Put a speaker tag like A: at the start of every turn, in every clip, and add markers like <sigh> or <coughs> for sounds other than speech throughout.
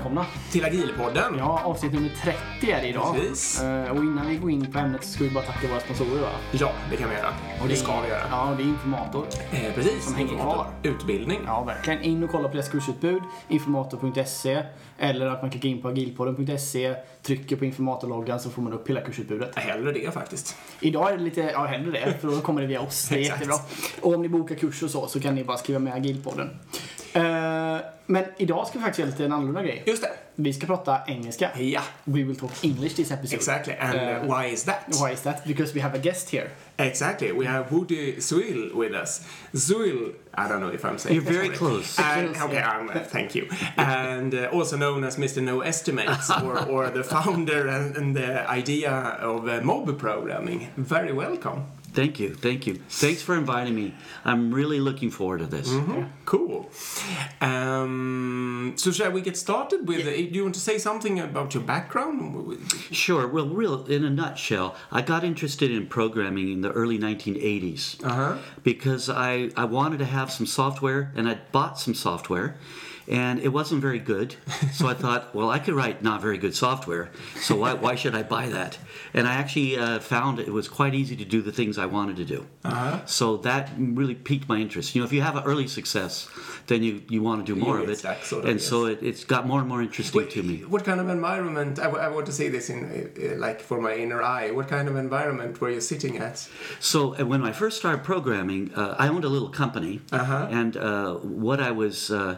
A: välkomna.
B: Till Agilpodden.
A: Ja, avsnitt nummer 30 är det idag.
B: Precis.
A: Eh, och innan vi går in på ämnet så ska vi bara tacka våra sponsorer va?
B: Ja, det kan vi göra. Och det ska vi göra.
A: Ja, och det är Informator.
B: Eh, precis.
A: Som hänger kvar.
B: Utbildning.
A: Ja, verkligen. In och kolla på deras kursutbud, informator.se eller att man klickar in på agilpodden.se, trycker på informatorloggan så får man upp hela kursutbudet.
B: Hellre det faktiskt.
A: Idag är det lite, ja hellre det, för då kommer det via oss. Det är <laughs> jättebra. Och om ni bokar kurser och så, så kan ni bara skriva med agilpodden. Eh, men idag ska vi faktiskt göra lite en annorlunda grej.
B: Just det.
A: Vi ska prata engelska.
B: Ja,
A: We will talk English this episode.
B: exactly. And
A: Eh,
B: uh, why is that?
A: Why is that? Because we have a guest here.
B: Exactly. We have Woody Zuil with us. Zuil, I don't know if I'm saying
C: You're very
B: right.
C: close.
B: And,
A: Close,
B: okay,
A: yeah.
B: um, uh, thank you. And uh, also known as Mr. No Estimates, <laughs> or, or the founder and, and the idea of uh, mob programming. Very welcome.
C: Thank you, thank you. Thanks for inviting me. I'm really looking forward to this.
B: Cool. Um, so shall we get started with? Do you want to say something about your background?
C: Sure. Well, real in a nutshell, I got interested in programming in the early 1980s
B: Uh-huh.
C: because I I wanted to have some software, and I bought some software. And it wasn't very good, so I thought, well, I could write not very good software, so why, why should I buy that? And I actually uh, found it was quite easy to do the things I wanted to do.
B: Uh-huh.
C: So that really piqued my interest. You know, if you have an early success, then you, you want to do more
B: You
C: of it.
B: sort of,
C: and so it, it's got more and more interesting
B: What,
C: to me.
B: what kind of environment? I, w- I want to say this in uh, like for my inner eye. What kind of environment were you sitting at?
C: So uh, when I first started programming, uh, I owned a little company,
B: Uh-huh.
C: and uh, what I was, uh,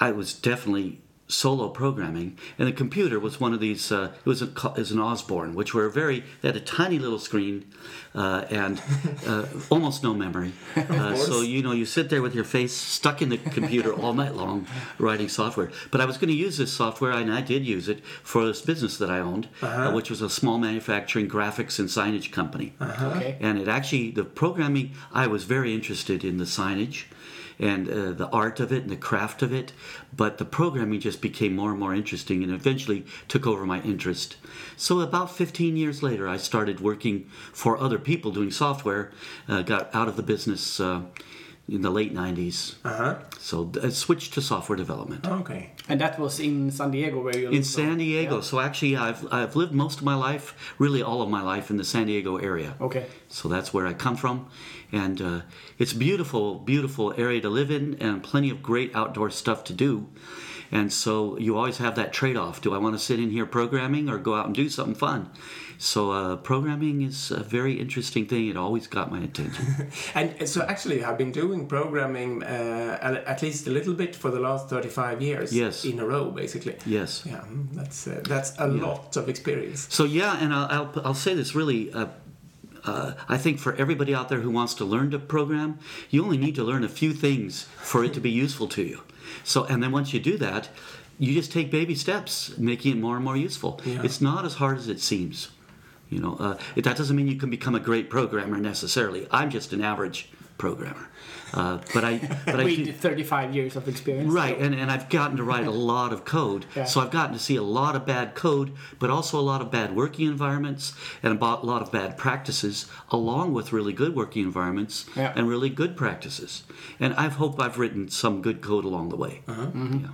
C: I was definitely solo programming, and the computer was one of these. Uh, it was a, it was an Osborne, which were very. They had a tiny little screen, uh, and uh, <laughs> almost no memory. <laughs> Uh, so you know, you sit there with your face stuck in the computer all night long, writing software. But I was going to use this software, and I did use it for this business that I owned, uh, which was a small manufacturing graphics and signage company.
A: Okay.
C: And it actually, the programming, I was very interested in the signage and uh, the art of it and the craft of it. But the programming just became more and more interesting and eventually took over my interest. So about 15 years later, I started working for other people doing software, uh, got out of the business uh, in the late 90s.
B: Uh huh.
C: So I switched to software development.
B: Okay.
A: And that was in San Diego where you
C: In
A: lived,
C: San
A: so-
C: Diego.
A: Yeah.
C: So actually, I've, I've lived most of my life, really all of my life, in the San Diego area.
A: Okay.
C: So that's where I come from, and uh, it's beautiful, beautiful area to live in, and plenty of great outdoor stuff to do. And so you always have that trade-off: do I want to sit in here programming or go out and do something fun? So uh, programming is a very interesting thing. It always got my attention. <laughs>
B: And so actually, I've been doing programming uh, at least a little bit for the last thirty-five years.
C: Yes.
B: In a row, basically.
C: yes.
B: Yeah, mm, that's uh, that's a lot of experience.
C: So yeah, and I'll I'll, I'll say this really. Uh, uh, I think for everybody out there who wants to learn to program, you only need to learn a few things for it to be <laughs> useful to you. So, and then once you do that, you just take baby steps, making it more and more useful.
B: Yeah.
C: It's not as hard as it seems. You know, uh, it, that doesn't mean you can become a great programmer necessarily. I'm just an average programmer, uh, but I, <laughs> but I do,
A: 35 years of experience.
C: Right,
A: so-
C: and, and I've gotten to write a <laughs> lot of code.
A: Yeah.
C: So I've gotten to see a lot of bad code, but also a lot of bad working environments and a lot of bad practices, along with really good working environments
A: Yeah.
C: and really good practices. And I hope I've written some good code along the way. Yeah.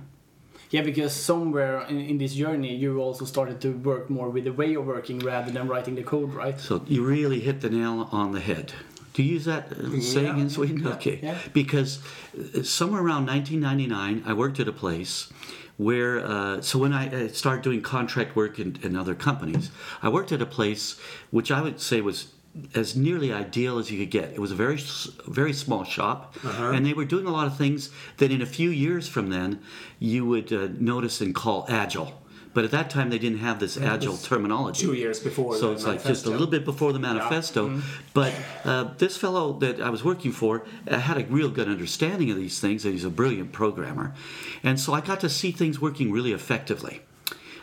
A: Yeah, because somewhere in, in this journey you also started to work more with the way of working rather than writing the code, right?
C: So you really hit the nail on the head. Do you use that uh, saying in Sweden?
A: Yeah,
C: Okay.
A: yeah.
C: Because uh, somewhere around 1999, I worked at a place where, uh, so when I uh, started doing contract work in, in other companies, I worked at a place which I would say was as nearly ideal as you could get. It was a very, very small shop, and they were doing a lot of things that in a few years from then you would uh, notice and call agile. But at that time, they didn't have this agile terminology.
B: Two years before.
C: So it's like just a little bit before the manifesto. But uh, this fellow that I was working for uh, had a real good understanding of these things, and he's a brilliant programmer. And so I got to see things working really effectively.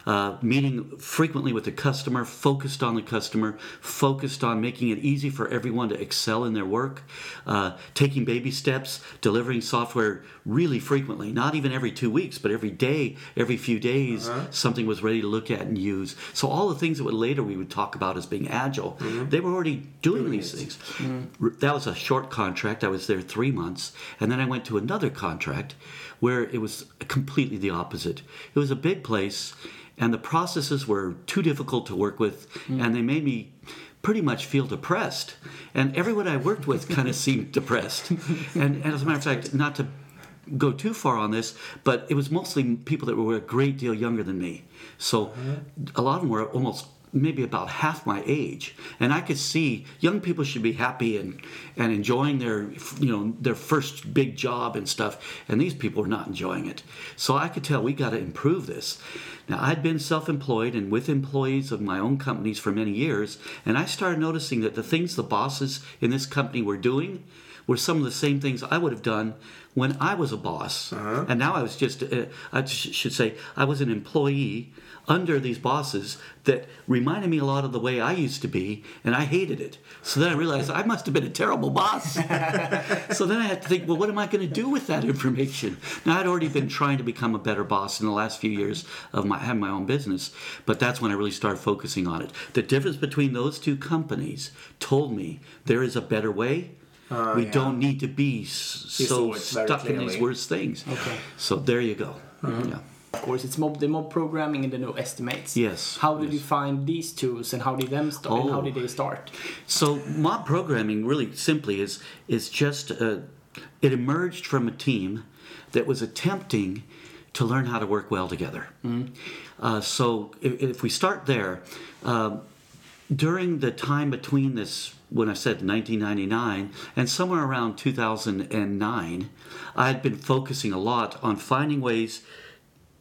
C: Uh, meeting frequently with the customer, focused on the customer, focused on making it easy for everyone to excel in their work, uh, taking baby steps, delivering software really frequently, not even every two weeks, but every day, every few days, something was ready to look at and use. So all the things that would later we would talk about as being agile, they were already doing, these things. R- That was a short contract. I was there three months, and then I went to another contract where it was completely the opposite. It was a big place, and the processes were too difficult to work with, hmm. and they made me pretty much feel depressed. And everyone I worked with kind of <laughs> seemed depressed. And, and as a matter of fact, not to go too far on this, but it was mostly people that were a great deal younger than me. So uh-huh. a lot of them were almost maybe about half my age and i could see young people should be happy and and enjoying their you know their first big job and stuff and these people are not enjoying it. So i could tell we got to improve this. Now i'd been self-employed and with employees of my own companies for many years and i started noticing that the things the bosses in this company were doing were some of the same things I would have done when I was a boss. And now I was just, uh, I sh- should say, I was an employee under these bosses that reminded me a lot of the way I used to be, and I hated it. So then I realized I must have been a terrible boss. <laughs> so then I had to think, well, what am I going to do with that information? Now I'd already been trying to become a better boss in the last few years of my having my own business, but that's when I really started focusing on it. The difference between those two companies told me there is a better way. we
B: yeah.
C: don't need to be so stuck in these worst things.
A: Okay.
C: So there you go. Yeah.
A: Of course, it's mob, the mob programming and the no estimates.
C: Yes,
A: How did
C: yes.
A: you find these tools and how did them start? And how
C: Oh.
A: did they start?
C: So mob programming really simply is is just uh, it emerged from a team that was attempting to learn how to work well together. Uh, so if, if we start there, uh, during the time between this when I said 1999 and somewhere around 2009, I had been focusing a lot on finding ways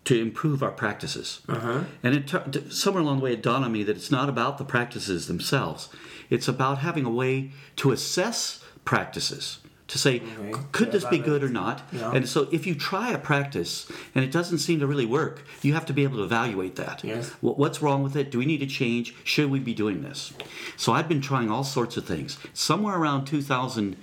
C: to improve our practices. And it, tur- somewhere along the way, it dawned on me that it's not about the practices themselves. It's about having a way to assess practices. To say,
B: Okay.
C: could
B: Yeah,
C: this be good or not?
B: yeah.
C: And so, if you try a practice and it doesn't seem to really work, you have to be able to evaluate that.
B: Yes.
C: Wh- What's wrong with it? Do we need to change? Should we be doing this? So, I've been trying all sorts of things. Somewhere around 2000,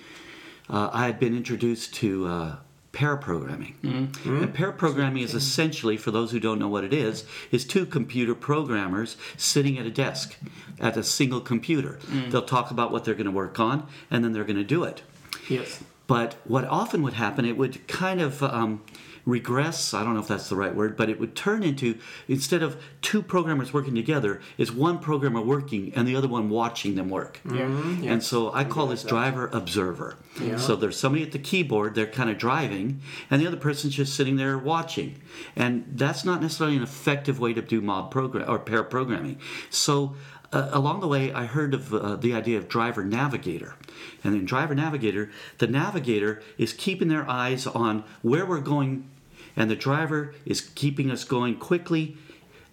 C: uh, I had been introduced to uh, pair programming. Mm-hmm. Mm-hmm. And pair programming is essentially, for those who don't know what it is, is two computer programmers sitting at a desk at a single computer. Mm. They'll talk about what they're going to work on, and then they're going to do it.
B: Yes.
C: But what often would happen, it would kind of um, regress. I don't know if that's the right word, but it would turn into instead of two programmers working together, is one programmer working and the other one watching them work.
B: Yeah.
C: And so I call this driver observer.
B: Yeah.
C: So there's somebody at the keyboard, they're kind of driving, and the other person's just sitting there watching. And that's not necessarily an effective way to do mob program or pair programming. So uh, along the way, I heard of uh, the idea of driver navigator. And in driver navigator, the navigator is keeping their eyes on where we're going, and the driver is keeping us going quickly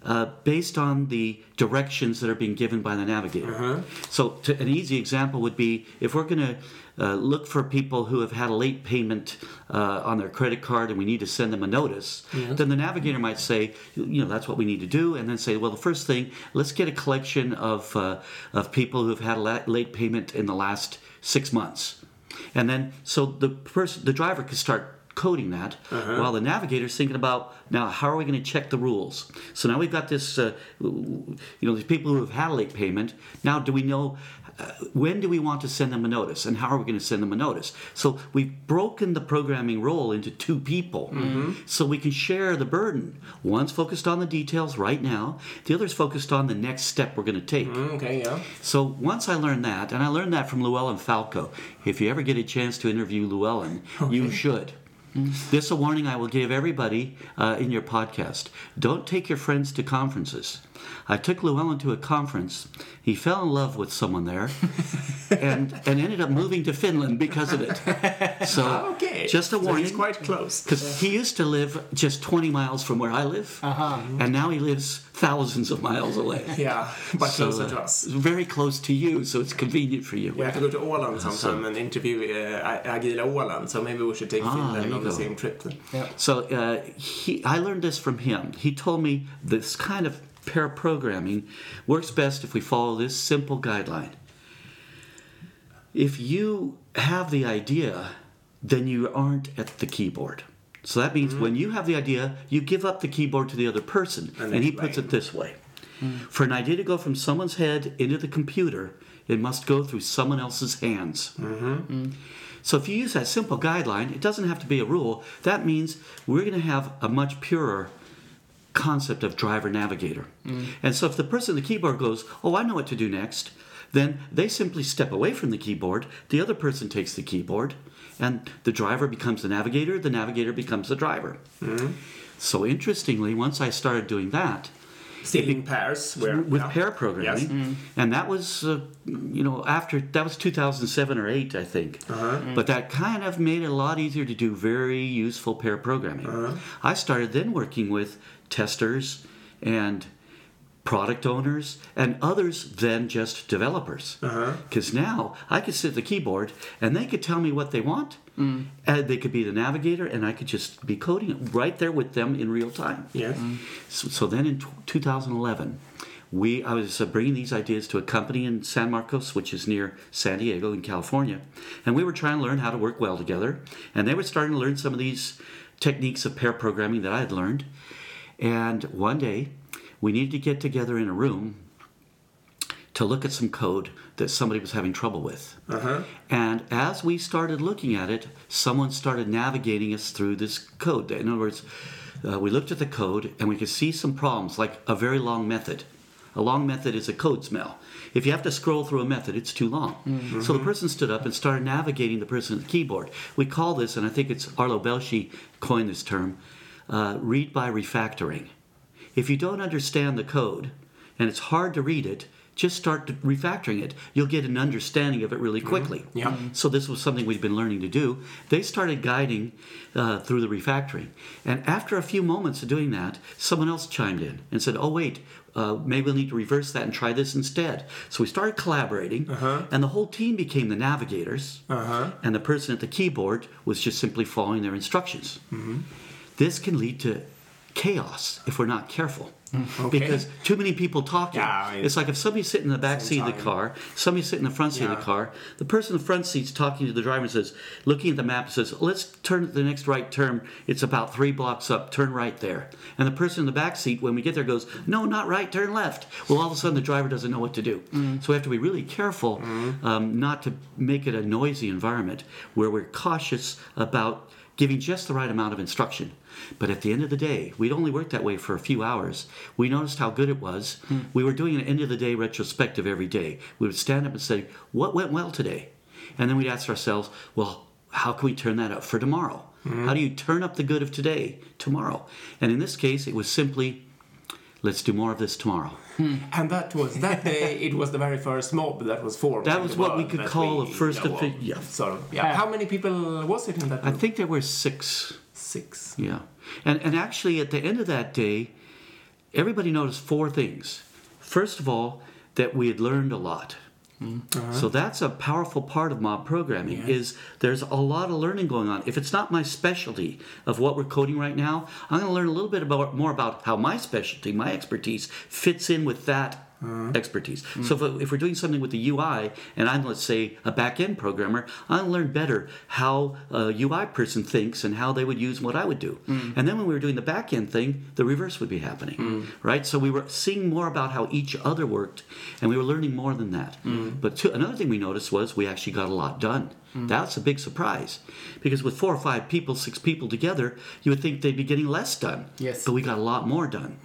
C: uh, based on the directions that are being given by the navigator. So, to, an easy example would be if we're going to uh, look for people who have had a late payment uh, on their credit card and we need to send them a notice, then the navigator might say, you know, that's what we need to do, and then say, well, the first thing, let's get a collection of, uh, of people who have had a la- late payment in the last six months. And then, so the person, the driver could start coding that while the navigator's thinking about now how are we going to check the rules so now we've got this uh, you know these people who have had a late payment now do we know uh, when do we want to send them a notice and how are we going to send them a notice so we've broken the programming role into two people so we can share the burden one's focused on the details right now the other's focused on the next step we're going to take
B: Mm, okay. Yeah.
C: so once I learned that, and I learned that from Llewellyn Falco. If you ever get a chance to interview Llewellyn, you should. This is a warning I will give everybody uh, in your podcast. Don't take your friends to conferences. I took Llewellyn to a conference. He fell in love with someone there, <laughs> and and ended up moving to Finland because of it. So <laughs>
B: Okay.
C: just a
B: So
C: warning.
B: he's quite close.
C: Because he used to live just 20 miles from where I live,
A: Uh-huh.
C: and now he lives thousands of miles away.
B: Yeah, but
C: So,
B: closer to
C: uh,
B: us.
C: Very close to you, so it's convenient for you.
B: We have to go to Åland sometime and interview uh, Agila Åland, so maybe we should take
C: Ah,
B: Finland on the same trip then.
A: Yeah.
C: So uh, he, I learned this from him. He told me this kind of pair programming works best if we follow this simple guideline. If you have the idea, then you aren't at the keyboard. So that means when you have the idea, you give up the keyboard to the other person.
B: And
C: And, he
B: explain.
C: puts it this way For an idea to go from someone's head into the computer, it must go through someone else's hands. Mm. So if you use that simple guideline, it doesn't have to be a rule. That means we're going to have a much purer concept of driver navigator. Mm. And so if the person at the keyboard goes, "Oh, I know what to do next," then they simply step away from the keyboard. The other person takes the keyboard, and the driver becomes the navigator. The navigator becomes the driver. Mm-hmm. So interestingly, once I started doing that,
B: Still in pairs. Where,
C: with
B: yeah.
C: pair programming,
B: Yes. Mm.
C: and that was, uh, you know, after that was 2007 or eight, I think. Uh-huh. Mm. But that kind of made it a lot easier to do very useful pair programming. Uh-huh. I started then working with testers and product owners and others than just developers. Uh-huh. Because now I could sit at the keyboard and they could tell me what they want. Mm. And they could be the navigator, and I could just be coding it right there with them in real time.
B: Yes. Mm.
C: So, so then in tw 2011, we I was uh, bringing these ideas to a company in San Marcos, which is near San Diego in California, and we were trying to learn how to work well together. And they were starting to learn some of these techniques of pair programming that I had learned. And one day, we needed to get together in a room to look at some code that somebody was having trouble with. And as we started looking at it, someone started navigating us through this code. In other words, uh, we looked at the code and we could see some problems, like a very long method. A long method is a code smell. If you have to scroll through a method, it's too long. So the person stood up and started navigating the person at the keyboard. We call this, and I think it's Arlo Belshee coined this term, uh, read by refactoring. If you don't understand the code and it's hard to read it, just start refactoring it. You'll get an understanding of it really quickly.
B: Yeah.
C: So this was something we'd been learning to do. They started guiding uh, through the refactoring, and after a few moments of doing that, someone else chimed in and said, "Oh wait, uh, maybe we'll need to reverse that and try this instead." So we started collaborating, and the whole team became the navigators, and the person at the keyboard was just simply following their instructions. This can lead to chaos if we're not careful.
B: Mm, okay.
C: Because too many people talking.
B: Yeah, I mean-
C: it's like if somebody's sitting in the back seat of the car, somebody's sitting in the front seat of the car, the person in the front seat's talking to the driver and says, looking at the map, says, let's turn the next right turn. It's about three blocks up, turn right there. And the person in the back seat, when we get there, goes, no, not right, turn left. Well, all of a sudden the driver doesn't know what to do. Mm. So we have to be really careful mm. um, not to make it a noisy environment where we're cautious about giving just the right amount of instruction. But at the end of the day, we'd only worked that way for a few hours. We noticed how good it was. Hmm. We were doing an end of the day retrospective every day. We would stand up and say, What went well today? And then we'd ask ourselves, Well, how can we turn that up for tomorrow? Hmm. How do you turn up the good of today tomorrow? And in this case, it was simply, Let's do more of this tomorrow. Hmm.
B: And that was that day. It was the very first mob that was formed.
C: That was what we could call
B: we
C: a first
B: of.
C: yeah.
B: Sort of. Yeah. How many people was it in that
C: I think there were six
B: Six.
C: Yeah. And, and actually, at the end of that day, everybody noticed four things. First of all, that we had learned a lot. Mm-hmm. Uh-huh. So that's a powerful part of mob programming
B: Yes.
C: is there's a lot of learning going on. If it's not my specialty of what we're coding right now, I'm going to learn a little bit about more about how my specialty, my expertise fits in with that Uh-huh. expertise. Mm. So if, if we're doing something with the UI and I'm let's say a back-end programmer, I'll learn better how a UI person thinks and how they would use what I would do. Mm. And then when we were doing the back-end thing, the reverse would be happening, mm. right? So we were seeing more about how each other worked and we were learning more than that. But two, another thing we noticed was we actually got a lot done. That's a big surprise because with four or five people, six people together, you would think they'd be getting less done.
A: Yes.
C: But we got a lot more done.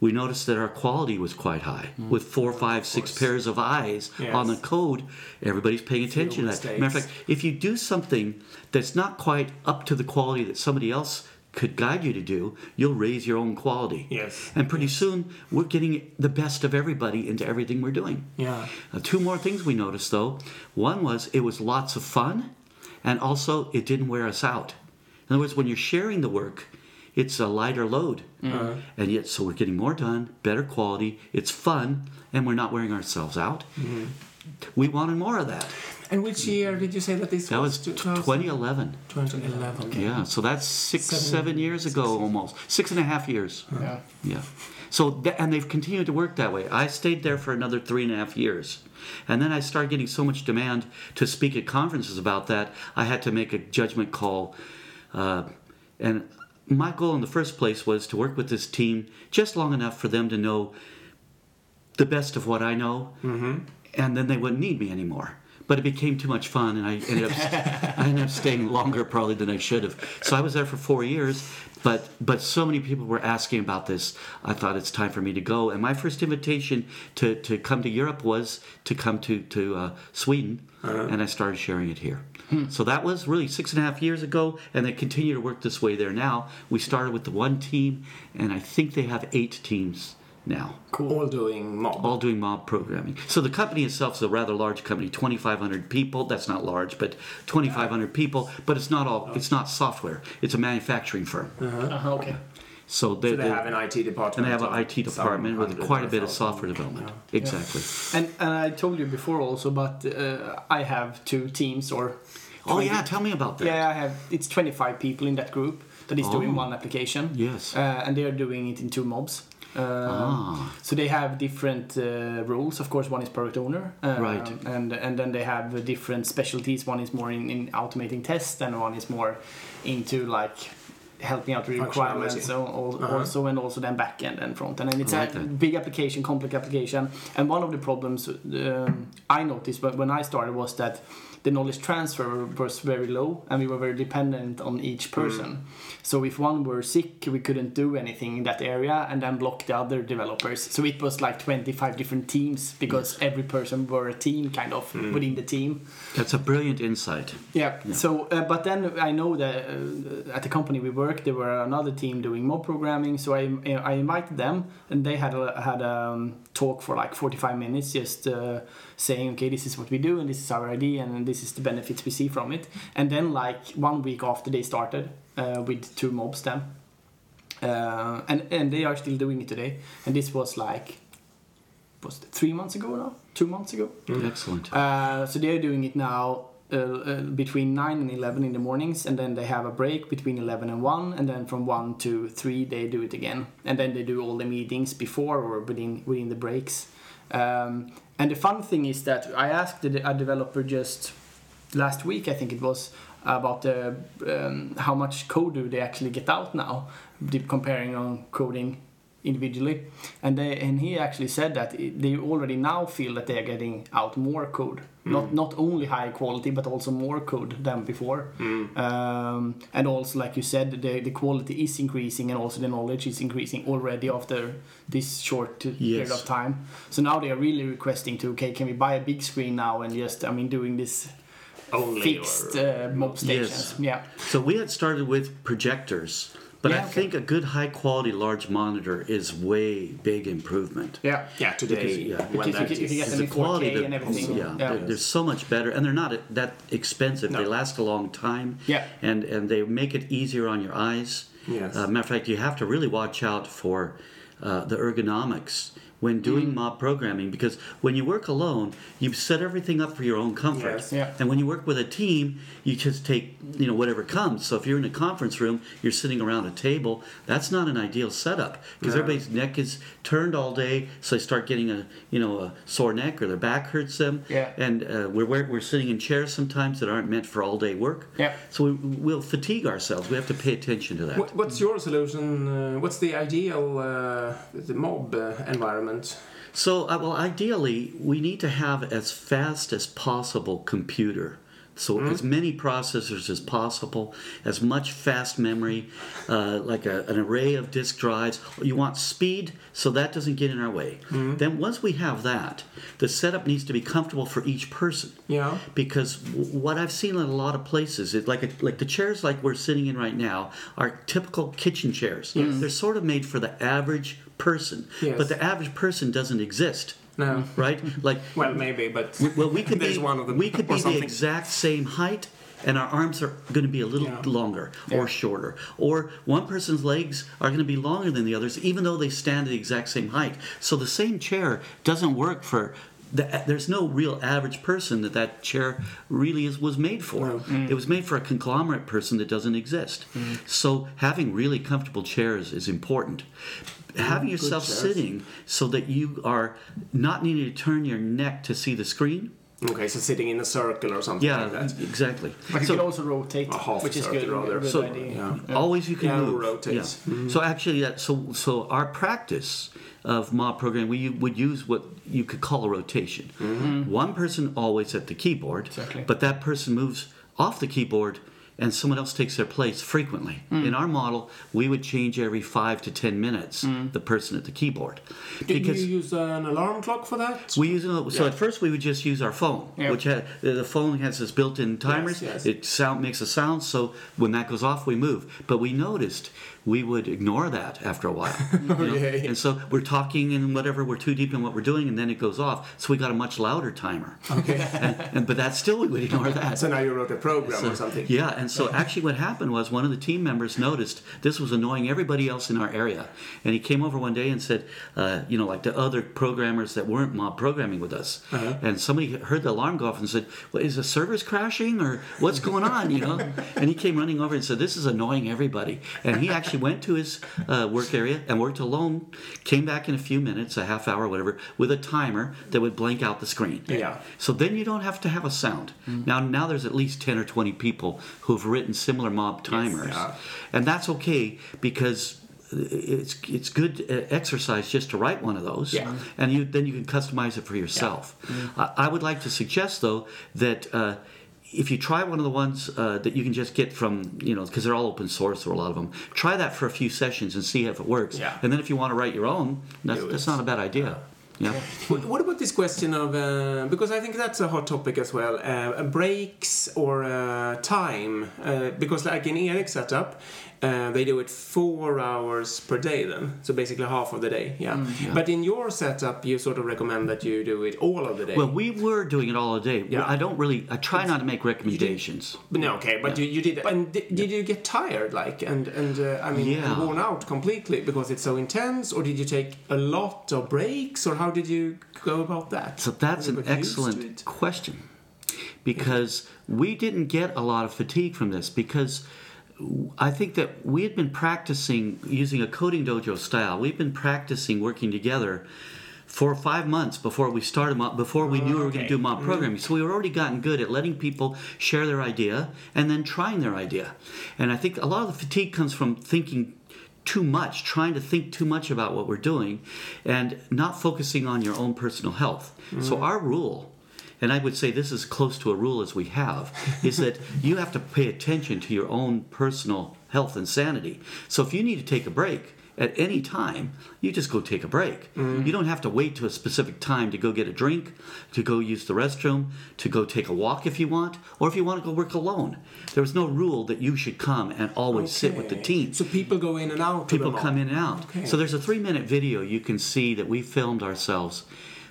C: We noticed that our quality was quite high. With four, five, six pairs of eyes
B: Yes.
C: on the code, everybody's paying attention to that.
B: mistakes.
C: Matter of fact, if you do something that's not quite up to the quality that somebody else could guide you to do, you'll raise your own quality.
B: Yes.
C: And pretty soon, we're getting the best of everybody into everything we're doing.
B: Yeah.
C: Uh, two more things we noticed though. One was it was lots of fun, and also it didn't wear us out. In other words, when you're sharing the work, it's a lighter load, mm-hmm. and yet so we're getting more done, better quality. It's fun, and we're not wearing ourselves out. Mm-hmm. We wanted more of that.
B: And which year did you say that this
C: That was
B: was?
C: t- 2011.
B: 2011.
C: Yeah, so that's six,
B: Seven-
C: seven, years ago almost. Six and a half years. Uh-huh.
A: Yeah.
C: Yeah. So th- and they've continued to work that way. I stayed there for another three and a half years, and then I started getting so much demand to speak at conferences about that. I had to make a judgment call, uh, and my goal in the first place was to work with this team just long enough for them to know the best of what I know, and then they wouldn't need me anymore. But it became too much fun, and I ended up I ended up staying longer probably than I should have. So I was there for four years, but but so many people were asking about this. I thought it's time for me to go. And my first invitation to, to come to Europe was to come to to uh, Sweden, and I started sharing it here. So that was really six and a half years ago, and they continue to work this way there now. We started with the one team, and I think they have eight teams now Cool.
B: All doing mob.
C: all doing mob programming. So the company itself is a rather large company, 2,500 people. That's not large, but 2,500 people. But it's not all. It's not software. It's a manufacturing firm.
A: Uh-huh, okay.
C: So they,
B: So they have an IT department.
C: and they have an IT department with quite a bit of software development. Exactly.
A: And and I told you before also, but uh, I have two teams or.
C: Oh yeah, tell me about that.
A: Yeah, I have. It's 25 people in that group that is doing
C: Oh.
A: one application.
C: Yes.
A: Uh, and they are doing it in two mobs. Uh,
C: Ah.
A: So they have different uh, roles. Of course, one is product owner, uh,
C: Right.
A: And and then they have different specialties. One is more in, in automating tests, and one is more into like helping out with requirements. So al-
B: Uh-huh.
A: also and also then back end and front end. And it's
C: like
A: a
C: that.
A: big application, complex application. And one of the problems um, I noticed when I started was that the knowledge transfer was very low and we were very dependent on each person. So if one were sick, we couldn't do anything in that area and then block the other developers. So it was like 25 different teams because every person were a team kind of within the team.
C: That's a brilliant insight.
A: Yeah. So, uh, but then I know that uh, at the company we worked, there were another team doing mob programming. So I, I invited them, and they had a had a um, talk for like 45 minutes, just uh, saying, okay, this is what we do, and this is our idea, and this is the benefits we see from it. And then like one week after they started uh, with two mobs, then. Uh, and and they are still doing it today. And this was like, was it three months ago now? Two months ago.
C: Excellent.
A: Uh, so they're doing it now uh, uh, between 9 and 11 in the mornings, and then they have a break between 11 and 1, and then from 1 to 3 they do it again. And then they do all the meetings before or within, within the breaks. Um, and the fun thing is that I asked a developer just last week, I think it was, about the, um, how much code do they actually get out now, comparing on coding individually. And they and he actually said that they already now feel that they are getting out more code. Not not only high quality but also more code than before. Um, and also like you said the, the quality is increasing and also the knowledge is increasing already after this short period of time. So now they are really requesting to okay can we buy a big screen now and just i mean doing this
B: Only
A: fixed
B: or-
A: uh, mob stations? Yeah.
C: So we had started with projectors, but I
A: okay.
C: think a good high quality large monitor is way big improvement.
A: yeah
B: Yeah, today.
C: Because, yeah.
A: Because you
B: that
A: can- you can get them in 4K and everything.
C: Yeah,
A: Yeah.
C: They're, they're so much better, and they're not that expensive. They last a long time.
A: Yeah.
C: and and they make it easier on your eyes.
B: Yes.
C: Uh, matter of fact, you have to really watch out for uh, the ergonomics when doing mob programming because when you work alone, you set everything up for your own comfort.
B: Yes.
A: Yeah.
C: And when you work with a team, you just take you know whatever comes. So if you're in a conference room, you're sitting around a table. That's not an ideal setup because
B: No.
C: everybody's neck is turned all day, so they start getting a you know a sore neck or their back hurts them.
A: Yeah.
C: And uh, we're, we're we're sitting in chairs sometimes that aren't meant for all day work.
A: Yeah.
C: So we, we'll fatigue ourselves. We have to pay attention to that.
B: What, what's your solution? Uh, what's the ideal uh, the mob uh, environment?
C: So, uh, well, ideally, we need to have as fast as possible computer So as many processors as possible, as much fast memory, uh, like a, an array of disk drives. You want speed, so that doesn't get in our way. Then once we have that, the setup needs to be comfortable for each person.
B: Yeah.
C: Because w- what I've seen in a lot of places is like a, like the chairs like we're sitting in right now are typical kitchen chairs. Yes. They're sort of made for the average person,
B: Yes.
C: but the average person doesn't exist.
B: No.
C: Right? <laughs> Like
B: Well, maybe, but
C: well, we <laughs> could
B: there's
C: be
B: one of them.
C: we could
B: or
C: be the exact same height, and our arms are going to be a little
B: Yeah.
C: longer or shorter, or one person's legs are going to be longer than the others, even though they stand at the exact same height. So the same chair doesn't work for. The, there's no real average person that that chair really is was made for.
B: No. Mm.
C: It was made for a conglomerate person that doesn't exist. Mm. So having really comfortable chairs is important. Having yourself
B: chairs.
C: sitting so that you are not needing to turn your neck to see the screen
B: Okay, so sitting in a circle or something
C: yeah,
B: like that.
C: exactly.
A: But you can also rotate,
B: A half
A: which is good.
B: rather.
A: good
C: So-
A: idea.
B: Yeah.
C: always you can
B: Yeah,
C: move.
B: rotates. Mm-hmm.
C: So actually, that so so our practice of mob programming, we would use what you could call a rotation.
B: Mm-hmm.
C: One person always at the keyboard,
A: Exactly.
C: but that person moves off the keyboard. And someone else takes their place frequently.
B: Mm.
C: In our model, we would change every five to ten minutes
B: Mm.
C: the person at the keyboard,
B: Did you use an alarm clock for that?
C: We use a, so
B: Yeah.
C: at first we would just use our phone,
A: Yeah.
C: which had, the phone has this built-in timers.
B: yes.
C: It sound makes a sound, so when that goes off, we move. But we noticed we would ignore that after a while. <laughs>
B: Okay.
C: And so we're talking and whatever, we're too deep in what we're doing, and then it goes off. So we got a much louder timer.
B: Okay. <laughs>
C: And, and but that still we would ignore that.
B: so now you wrote a program
C: So-
B: or something.
C: Yeah, and so actually what happened was one of the team members noticed this was annoying everybody else in our area. And he came over one day and said, uh, you know, like the other programmers that weren't mob programming with us.
B: Uh-huh.
C: And somebody heard the alarm go off and said, well, is the servers crashing or what's going on, you know? and he came running over and said, this is annoying everybody. And he actually went to his uh, work area and worked alone, came back in a few minutes, a half hour, whatever, with a timer that would blank out the screen.
B: Yeah.
C: So then you don't have to have a sound. Now, now there's at least ten or twenty people who have written similar mob timers,
B: yeah.
C: and that's okay because it's it's good uh, exercise just to write one of those,
B: Yeah.
C: and you then you can customize it for yourself. I, I would like to suggest though that. Uh, if you try one of the ones uh, that you can just get from, you know, because they're all open source or a lot of them, try that for a few sessions and see if it works.
B: Yeah.
C: And then if you want to write your own, that's, that's not a bad idea. Yeah.
B: What what about this question of uh, because I think that's a hot topic as well. Uh, breaks or uh, time uh, because like in Eric's setup, uh, they do it four hours per day then, so basically half of the day. Yeah.
C: Mm,
B: But in your setup, you sort of recommend that you do it all of the day.
C: Well, we were doing it all the day.
B: Yeah.
C: I don't really. I try not to make recommendations.
B: But no, okay, but you, you did. And did, did you get tired, like, and and uh, I mean,
C: Yeah.
B: worn out completely because it's so intense, or did you take a lot of breaks, or how did you go about that?
C: So that's an
B: you got used to
C: excellent question because we didn't get a lot of fatigue from this because I think that we had been practicing using a coding dojo style. We've been practicing working together for five months before we started before we knew we were going to do mob mm-hmm. programming. So we were already gotten good at letting people share their idea and then trying their idea. And I think a lot of the fatigue comes from thinking too much, trying to think too much about what we're doing, and not focusing on your own personal health. So mm-hmm. our rule and I would say this is close to a rule as we have, is that you have to pay attention to your own personal health and sanity. So if you need to take a break at any time, you just go take a break. Mm-hmm. You don't have to wait to a specific time to go get a drink, to go use the restroom, to go take a walk if you want, or if you want to go work alone. There's no rule that you should come and always sit with the team.
B: So people go in and out.
C: People come in and out.
B: Okay.
C: So there's a three minute video you can see that we filmed ourselves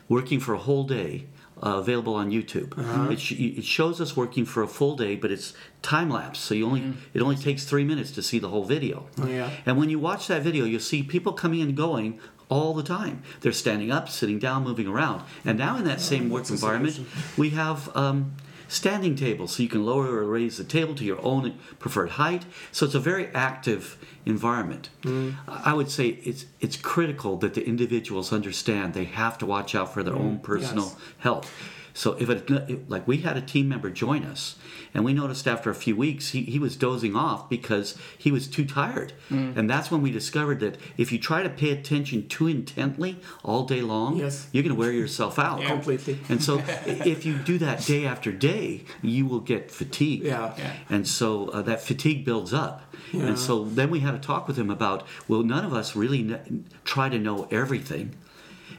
C: working for a whole day. Uh, available on YouTube.
B: Uh-huh.
C: It, sh- it shows us working for a full day, but it's time lapse, so you only it only takes three minutes to see the whole video.
B: Oh, yeah.
C: And when you watch that video, you'll see people coming and going all the time. They're standing up, sitting down, moving around. And now in that same work
B: Oh,
C: environment, we have um, standing tables, so you can lower or raise the table to your own preferred height. So it's a very active environment.
B: Mm.
C: I would say it's it's critical that the individuals understand they have to watch out for their own personal
B: Mm, yes.
C: health. So if it, it- like we had a team member join us, and we noticed after a few weeks he, he was dozing off because he was too tired, and that's when we discovered that if you try to pay attention too intently all day long,
B: Yes.
C: you're going to wear yourself <laughs> out
B: Completely.
C: And so <laughs> if you do that day after day, you will get fatigue.
B: Yeah.
A: Yeah.
C: And so uh, that fatigue builds up.
B: Yeah.
C: And so then we had a talk with him about, well, none of us really kn- try to know everything.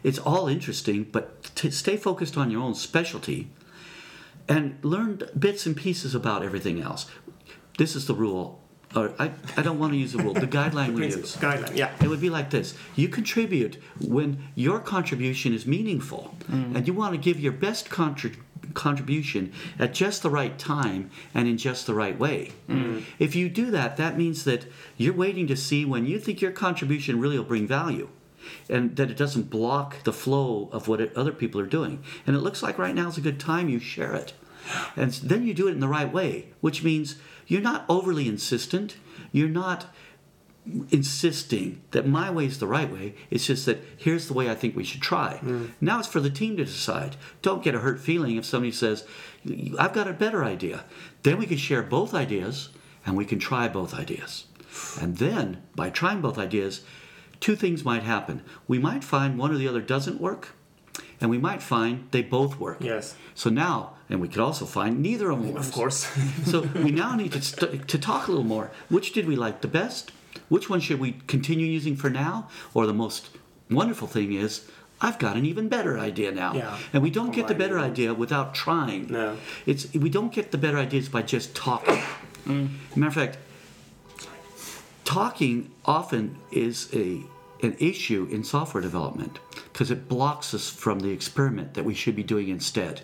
C: It's all interesting, but to stay focused on your own specialty and learn bits and pieces about everything else. This is the rule. Or I, I don't want to use the rule, the <laughs> guideline we use.
B: guideline, yeah.
C: It would be like this you contribute when your contribution is meaningful, mm. and you want to give your best contri- contribution at just the right time and in just the right way. Mm. If you do that, that means that you're waiting to see when you think your contribution really will bring value. And that it doesn't block the flow of what it, other people are doing. And it looks like right now is a good time you share it. And then you do it in the right way, which means you're not overly insistent. You're not insisting that my way is the right way. It's just that here's the way I think we should try. Hmm. Now it's for the team to decide. Don't get a hurt feeling if somebody says, I've got a better idea. Then we can share both ideas and we can try both ideas. And then, by trying both ideas, two things might happen. We might find one or the other doesn't work, and we might find they both work.
B: Yes.
C: So now, and we could also find neither of them works.
B: Of course.
C: So <laughs> we now need to, st- to talk a little more. Which did we like the best? Which one should we continue using for now? Or the most wonderful thing is, I've got an even better idea now.
B: Yeah.
C: And we don't get the better
B: Combining
C: idea without trying.
B: No.
C: It's we don't get the better ideas by just talking. Mm. Matter of fact, talking often is a an issue in software development because it blocks us from the experiment that we should be doing instead.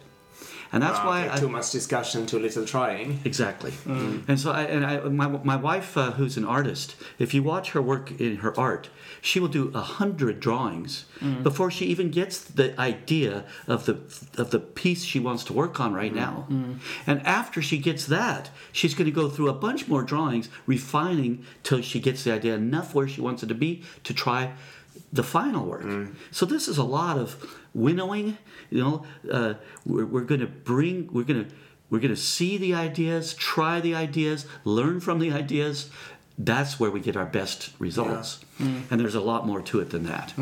C: And that's why I,
B: too much discussion, too little trying.
C: Exactly. Mm. And so, I, and I, my, my wife, uh, who's an artist, if you watch her work in her art, she will do a hundred drawings mm. before she even gets the idea of the of the piece she wants to work on right mm. now. And after she gets that, she's going to go through a bunch more drawings, refining till she gets the idea enough where she wants it to be to try the final work. So this is a lot of winnowing. You know, uh, we're, we're going to bring, we're going to, we're going to see the ideas, try the ideas, learn from the ideas. That's where we get our best results. And there's a lot more to it than that.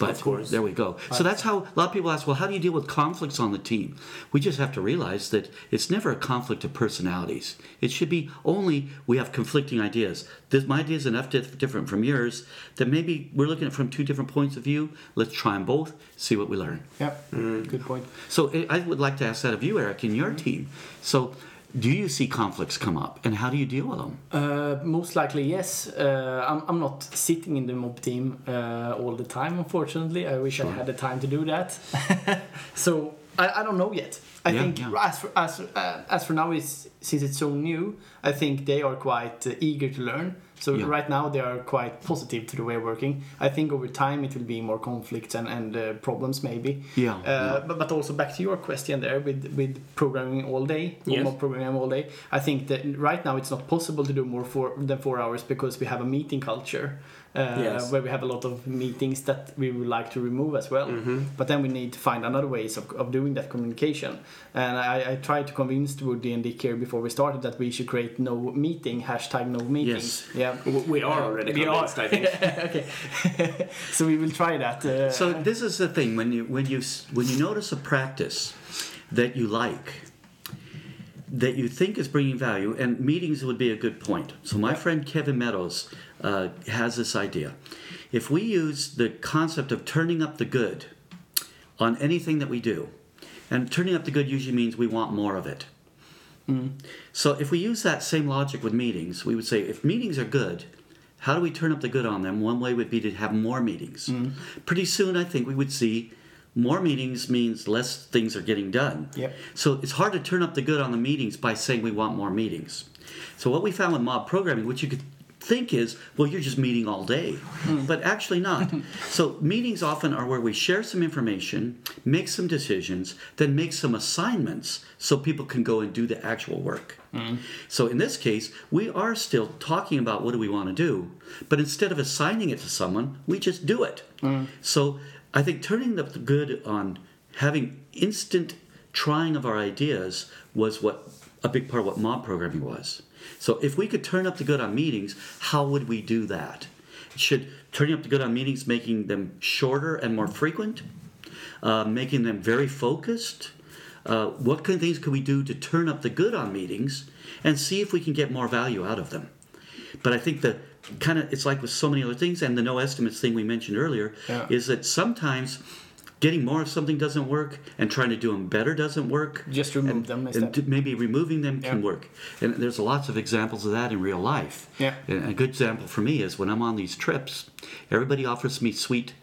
C: But
B: Of course.
C: there we go. So that's how a lot of people ask, well, how do you deal with conflicts on the team? We just have to realize that it's never a conflict of personalities. It should be only we have conflicting ideas. This, my idea is enough dif- different from yours that maybe we're looking at it from two different points of view. Let's try them both, see what we learn.
A: Yep. Mm. Good point.
C: So I I would like to ask that of you, Eric, in your mm-hmm. team. So do you see conflicts come up, and how do you deal with them?
A: Uh, most likely, yes. Uh, I'm, I'm not sitting in the mob team uh, all the time, unfortunately. I wish I had the time to do that. <laughs> so I, I don't know yet. I
C: Yeah,
A: think
C: yeah.
A: as for, as, uh, as for now, is since it's so new, I think they are quite uh, eager to learn. So
C: Yeah.
A: right now they are quite positive to the way of working. I think over time it will be more conflicts and, and uh, problems maybe.
C: Yeah,
A: Uh,
C: yeah.
A: But, but also back to your question there with with programming all day, or
B: Yes.
A: mob programming all day. I think that right now it's not possible to do more for than four hours because we have a meeting culture. Uh,
B: Yes.
A: Where we have a lot of meetings that we would like to remove as well, but then we need to find another ways of, of doing that communication. And I, I tried to convince Woody and Dick here before we started that we should create no meeting hashtag no meetings. Yeah,
B: We are already
A: We are.
B: convinced, I think. <laughs>
A: okay. <laughs> so we will try that. Uh,
C: So this is the thing when you when you when you notice a practice that you like, that you think is bringing value, and meetings would be a good point. So my friend Kevin Meadows uh, has this idea: if we use the concept of turning up the good on anything that we do, and turning up the good usually means we want more of it. So if we use that same logic with meetings, we would say if meetings are good, how do we turn up the good on them? One way would be to have more meetings. Pretty soon, I think we would see more meetings means less things are getting done.
A: Yep.
C: So it's hard to turn up the good on the meetings by saying we want more meetings. So what we found with mob programming, which you could think is, well, you're just meeting all day, hmm. but actually not. <laughs> so meetings often are where we share some information, make some decisions, then make some assignments so people can go and do the actual work. Hmm. So in this case, we are still talking about what do we want to do, but instead of assigning it to someone, we just do it. Hmm. So I think turning the good on having instant trying of our ideas was what a big part of what mob programming was. So if we could turn up the good on meetings, how would we do that? Should turning up the good on meetings making them shorter and more frequent, uh, making them very focused? Uh, what kind of things could we do to turn up the good on meetings and see if we can get more value out of them? But I think that kind of it's like with so many other things, and the no estimates thing we mentioned earlier
A: Yeah.
C: is that sometimes getting more of something doesn't work, and trying to do them better doesn't work.
A: Just remove
C: and,
A: them
C: and
A: instead.
C: t- maybe removing them can work. And there's lots of examples of that in real life.
A: Yeah.
C: And a good example for me is when I'm on these trips, everybody offers me sweet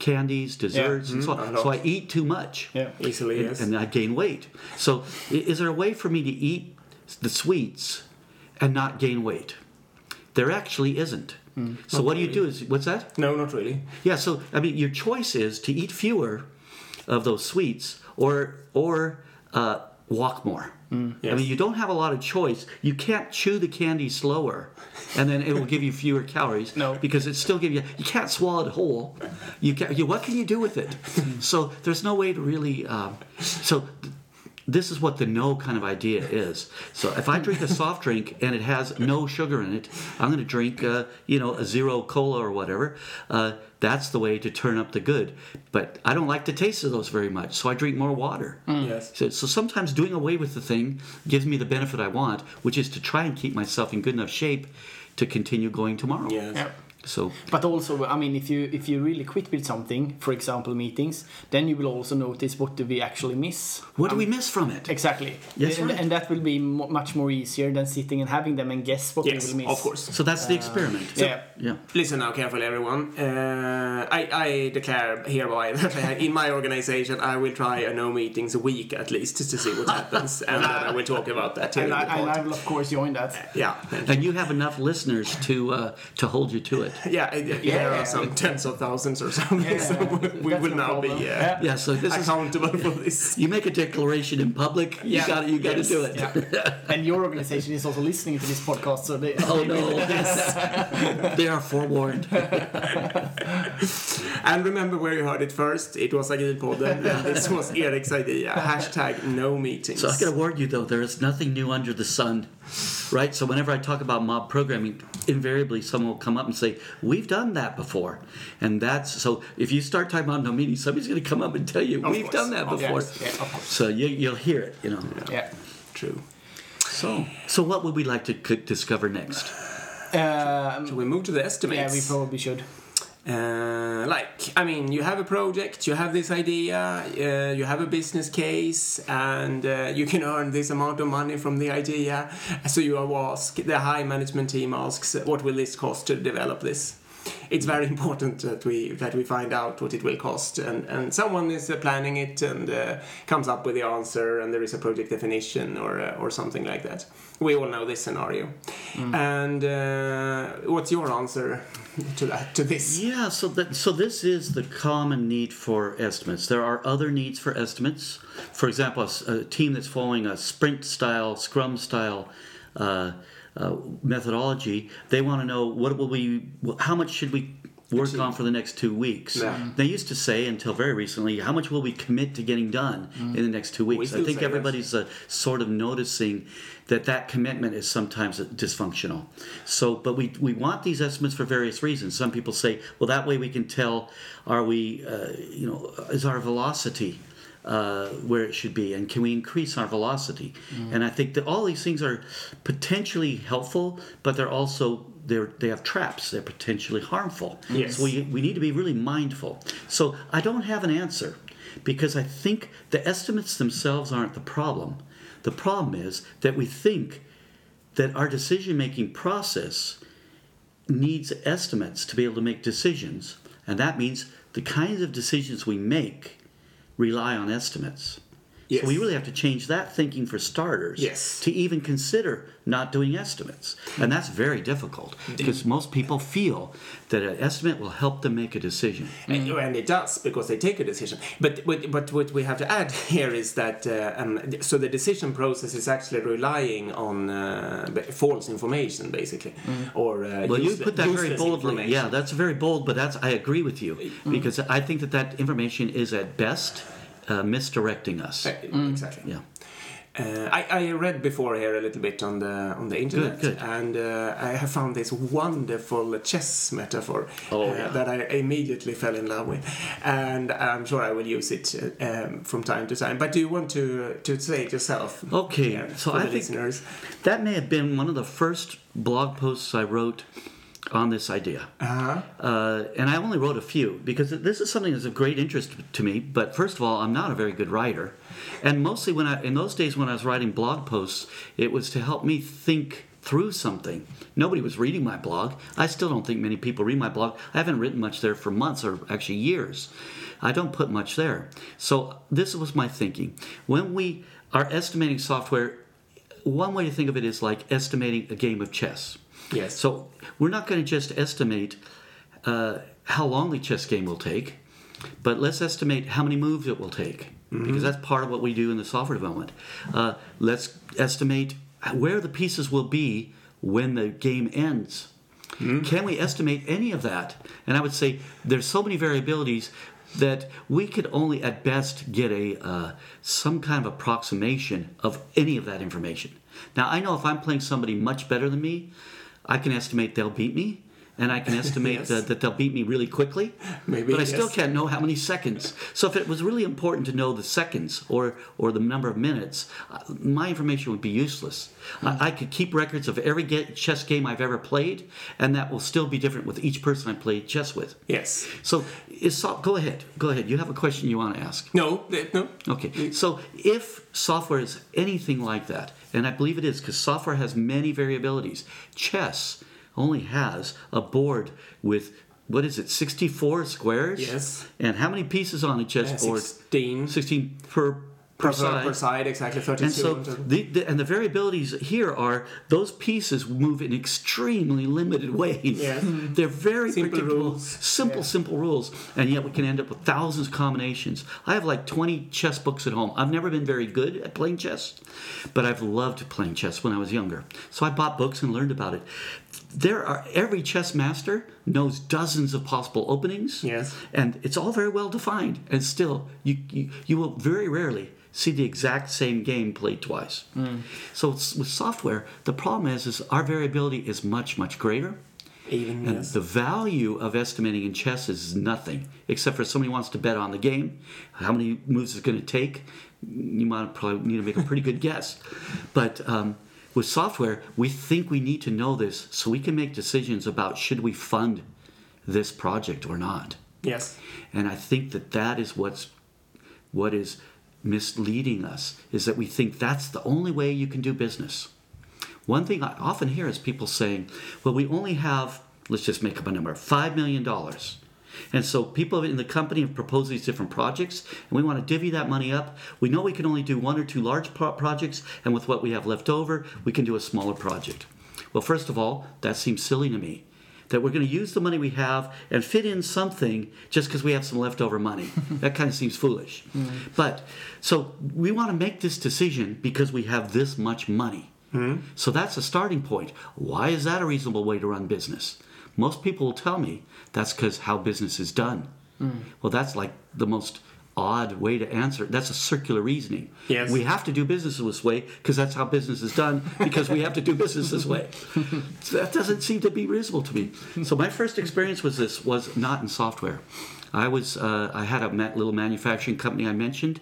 C: candies, desserts, and so
B: Mhm,
C: on.
B: a
C: So I eat too much
B: Mm-hmm.
A: Yeah.
B: Easily, yes.
C: and I gain weight. So, is there a way for me to eat the sweets and not gain weight? There actually isn't. So, what do you do? Is what's that?
B: no, not really.
C: Yeah. So, I mean, your choice is to eat fewer of those sweets, or or uh, walk more. I
B: Yes.
C: mean, you don't have a lot of choice. You can't chew the candy slower, and then it will give you fewer calories.
A: No.
C: because it still give you. You can't swallow it whole. You can. You, what can you do with it? <laughs> so there's no way to really. Um, so. Th- This is what the no kind of idea is. So if I drink a soft drink and it has no sugar in it, I'm going to drink, uh, you know, a zero cola or whatever. Uh, that's the way to turn up the good. But I don't like the taste of those very much, so I drink more water.
B: Yes.
C: So, so sometimes doing away with the thing gives me the benefit I want, which is to try and keep myself in good enough shape to continue going tomorrow.
B: Yes.
A: Yeah.
C: So
A: But also, I mean, if you if you really quit with something, for example, meetings, then you will also notice what do we actually miss.
C: what do we miss from it?
A: Exactly.
C: Yes,
A: and,
C: right.
A: and that will be mo- much more easier than sitting and having them and guess what we
B: Yes,
A: will miss.
B: of course.
C: So that's the experiment.
A: Yeah.
C: Yeah.
B: Listen now carefully, everyone. Uh, I, I declare hereby <laughs> that uh, in my organization I will try a no meetings a week at least to see what happens, <laughs> and then I will talk about that
A: And I, and I will of course join that.
B: Yeah,
C: And you have enough listeners to uh, to hold you to it. <laughs>
B: yeah, yeah, there are some tens of thousands or something.
A: Yeah.
B: So we
A: That's
B: will
A: no
B: now be
A: problem.
B: uh,
A: Yeah.
C: Yeah. So this is
B: accountable for this. <laughs>
C: you make a declaration in public. You
A: Yeah.
C: got to you got to
B: Yes.
C: do it.
A: Yeah. <laughs> and your organization is also listening to this podcast, so they.
C: Oh no! they are forewarned.
B: And remember where you heard it first. It was Agilpodden, and this was Erik's idea. Hashtag no meetings.
C: So I got to warn you though, there is nothing new under the sun, right? So whenever I talk about mob programming, invariably someone will come up and say, "We've done that before," and that's so. If you start talking about no meeting, somebody's going to come up and tell you,
B: Of
C: "We've
B: course.
C: done that
B: Of
C: before."
A: course. Yeah.
C: So you, you'll hear it, you know.
A: Yeah.
B: True.
C: So, so what would we like to c- discover next?
A: Um,
B: We move to the estimates?
A: yeah, we probably should.
B: Uh, like, I mean, you have a project, you have this idea, uh, you have a business case, and uh, you can earn this amount of money from the idea. So you ask, the high management team asks, what will this cost to develop this? It's very important that we that we find out what it will cost, and, and someone is uh, planning it and uh, comes up with the answer, and there is a project definition or uh, or something like that. We all know this scenario. And uh, what's your answer to that to this?
C: Yeah, so that so this is the common need for estimates. There are other needs for estimates. For example, a team that's following a sprint style, Scrum style uh, uh, methodology, they want to know what will we, how much should we work on for the next two weeks.
B: Yeah.
C: They used to say until very recently, how much will we commit to getting done in the next two weeks? I think everybody's uh, sort of noticing that that commitment is sometimes dysfunctional. So, but we, we want these estimates for various reasons. Some people say, well, that way we can tell, are we, uh, you know, is our velocity uh, where it should be, and can we increase our velocity? And I think that all these things are potentially helpful, but they're also they're, they have traps. They're potentially harmful.
B: Yes.
C: So we, we need to be really mindful. So I don't have an answer because I think the estimates themselves aren't the problem. The problem is that we think that our decision making process needs estimates to be able to make decisions. And that means the kinds of decisions we make rely on estimates.
B: Yes.
C: So we really have to change that thinking for starters
B: Yes.
C: to even consider not doing estimates. And that's very difficult because most people feel that an estimate will help them make a decision.
B: And, and it does because they take a decision. But but, but what we have to add here is that uh, um, so the decision process is actually relying on uh, false information, basically, or uh,
C: Well, you put that very boldly. Yeah, that's very bold, but that's I agree with you because I think that that information is at best uh, misdirecting us.
B: Uh, Exactly.
C: Yeah.
B: Uh, I, I read before here a little bit on the on the internet,
C: good.
B: and uh, I have found this wonderful chess metaphor
C: Oh,
B: uh,
C: yeah.
B: that I immediately fell in love with, and I'm sure I will use it uh, um, from time to time. But do you want to to say it yourself?
C: Okay,
B: here
C: so
B: for
C: I
B: the
C: think-
B: listeners.
C: That may have been one of the first blog posts I wrote on this idea.
B: Uh-huh.
C: Uh, and I only wrote a few because this is something that's of great interest to me. But first of all, I'm not a very good writer, and mostly when I in those days when I was writing blog posts, it was to help me think through something. Nobody was reading my blog. I still don't think many people read my blog. I haven't written much there for months or actually years. I don't put much there. So this was my thinking. When we are estimating software, one way to think of it is like estimating a game of chess.
B: Yes.
C: So we're not going to just estimate uh, how long the chess game will take, but let's estimate how many moves it will take, because that's part of what we do in the software development. Uh, let's estimate where the pieces will be when the game ends. Can we estimate any of that? And I would say there's so many variabilities that we could only at best get a uh, some kind of approximation of any of that information. Now I know if I'm playing somebody much better than me, I can estimate they'll beat me, and I can <laughs> estimate
B: Yes.
C: that, that they'll beat me really quickly.
B: Maybe,
C: but I still can't know how many seconds. So if it was really important to know the seconds or or the number of minutes, uh, my information would be useless. I, I could keep records of every ge- chess game I've ever played, and that will still be different with each person I played chess with.
B: Yes.
C: So, is so, go ahead. Go ahead. You have a question you want to ask.
B: No. uh, No.
C: Okay, so if software is anything like that, and I believe it is because software has many variabilities, chess only has a board with what is it, 64 squares?
B: Yes.
C: And how many pieces on a
B: Uh,
C: chessboard?
B: Sixteen.
C: 16 per, per,
B: Per,
C: side.
B: per side, exactly. Thirty-two.
C: And so, the, the, and the variabilities here are those pieces move in extremely limited ways.
B: Yes. Mm-hmm.
C: They're very
B: Simple
C: predictable,
B: rules.
C: simple, simple rules, and yet we can end up with thousands of combinations. I have like 20 chess books at home. I've never been very good at playing chess, but I've loved playing chess when I was younger. So I bought books and learned about it. There are every chess master knows dozens of possible openings.
B: Yes.
C: And it's all very well defined, and still, you, you, you will very rarely see the exact same game played twice. So it's, with software, the problem is, is our variability is much, much greater.
B: Even
C: And
B: yes.
C: the value of estimating in chess is nothing, except for somebody wants to bet on the game, how many moves it's going to take. You might probably need to make a pretty good <laughs> guess. But um, with software, we think we need to know this so we can make decisions about should we fund this project or not.
B: Yes.
C: And I think that that is what's what is misleading us is that we think that's the only way you can do business. One thing I often hear is people saying, "Well, we only have let's just make up a number, 5 million dollars." And so people in the company have proposed these different projects, and we want to divvy that money up. We know we can only do one or two large pro- projects, and with what we have left over, we can do a smaller project. Well, first of all, that seems silly to me that we're going to use the money we have and fit in something just because we have some leftover money. <laughs> that kind of seems foolish. Mm-hmm. But so we want to make this decision because we have this much money. Mm-hmm. So that's a starting point. Why is that a reasonable way to run business? Most people will tell me that's because how business is done. Mm. Well, that's like the most odd way to answer. That's a circular reasoning.
B: Yes.
C: We have to do business this way because that's how business is done because we have to do business this way. So <laughs> that doesn't seem to be reasonable to me. So my first experience was this was not in software. I was uh, I had a little manufacturing company I mentioned,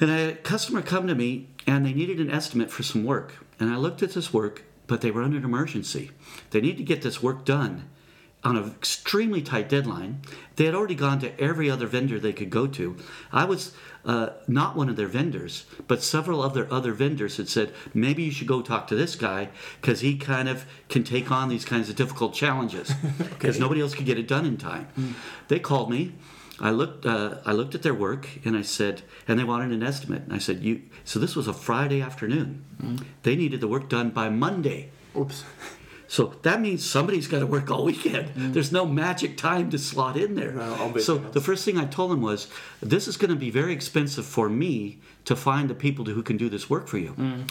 C: and I had a customer come to me and they needed an estimate for some work. And I looked at this work, but they were under an emergency. They need to get this work done on an extremely tight deadline. They had already gone to every other vendor they could go to. I was uh, not one of their vendors, but several of their other vendors had said, maybe you should go talk to this guy because he kind of can take on these kinds of difficult challenges <laughs> because nobody else could get it done in time. They called me. I looked. Uh, I looked at their work, and I said, and they wanted an estimate. And I said, "You." So this was a Friday afternoon. They needed the work done by Monday.
A: Oops. <laughs>
C: So that means somebody's got to work all weekend. Mm. There's no magic time to slot in there.
B: No,
C: so the first thing I told them was, "This is going to be very expensive for me to find the people who can do this work for you." Mm.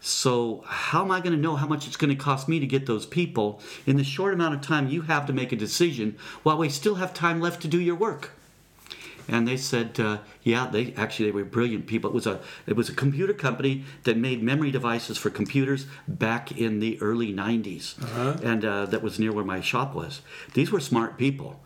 C: So how am I going to know how much it's going to cost me to get those people in the short amount of time you have to make a decision while we still have time left to do your work? And they said, uh, yeah, they actually they were brilliant people. It was a it was a computer company that made memory devices for computers back in the early '90s, and uh, that was near where my shop was. These were smart people.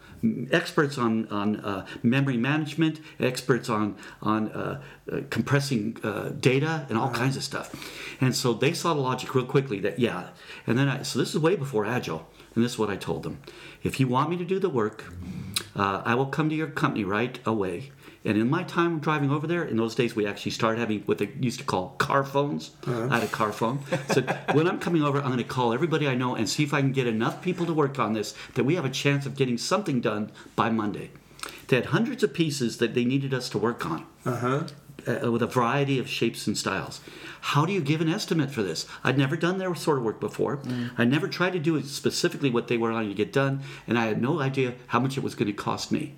C: Experts on on uh, memory management, experts on on uh, uh, compressing uh, data and all kinds of stuff, and so they saw the logic real quickly that yeah, and then I, so this is way before agile, and this is what I told them: if you want me to do the work, uh, I will come to your company right away. And in my time driving over there, in those days we actually started having what they used to call car phones. I had a car phone. So <laughs> when I'm coming over, I'm going to call everybody I know and see if I can get enough people to work on this that we have a chance of getting something done by Monday. They had hundreds of pieces that they needed us to work on
B: Uh-huh.
C: Uh, with a variety of shapes and styles. How do you give an estimate for this? I'd never done their sort of work before. I never tried to do specifically what they were wanting to get done, and I had no idea how much it was going to cost me.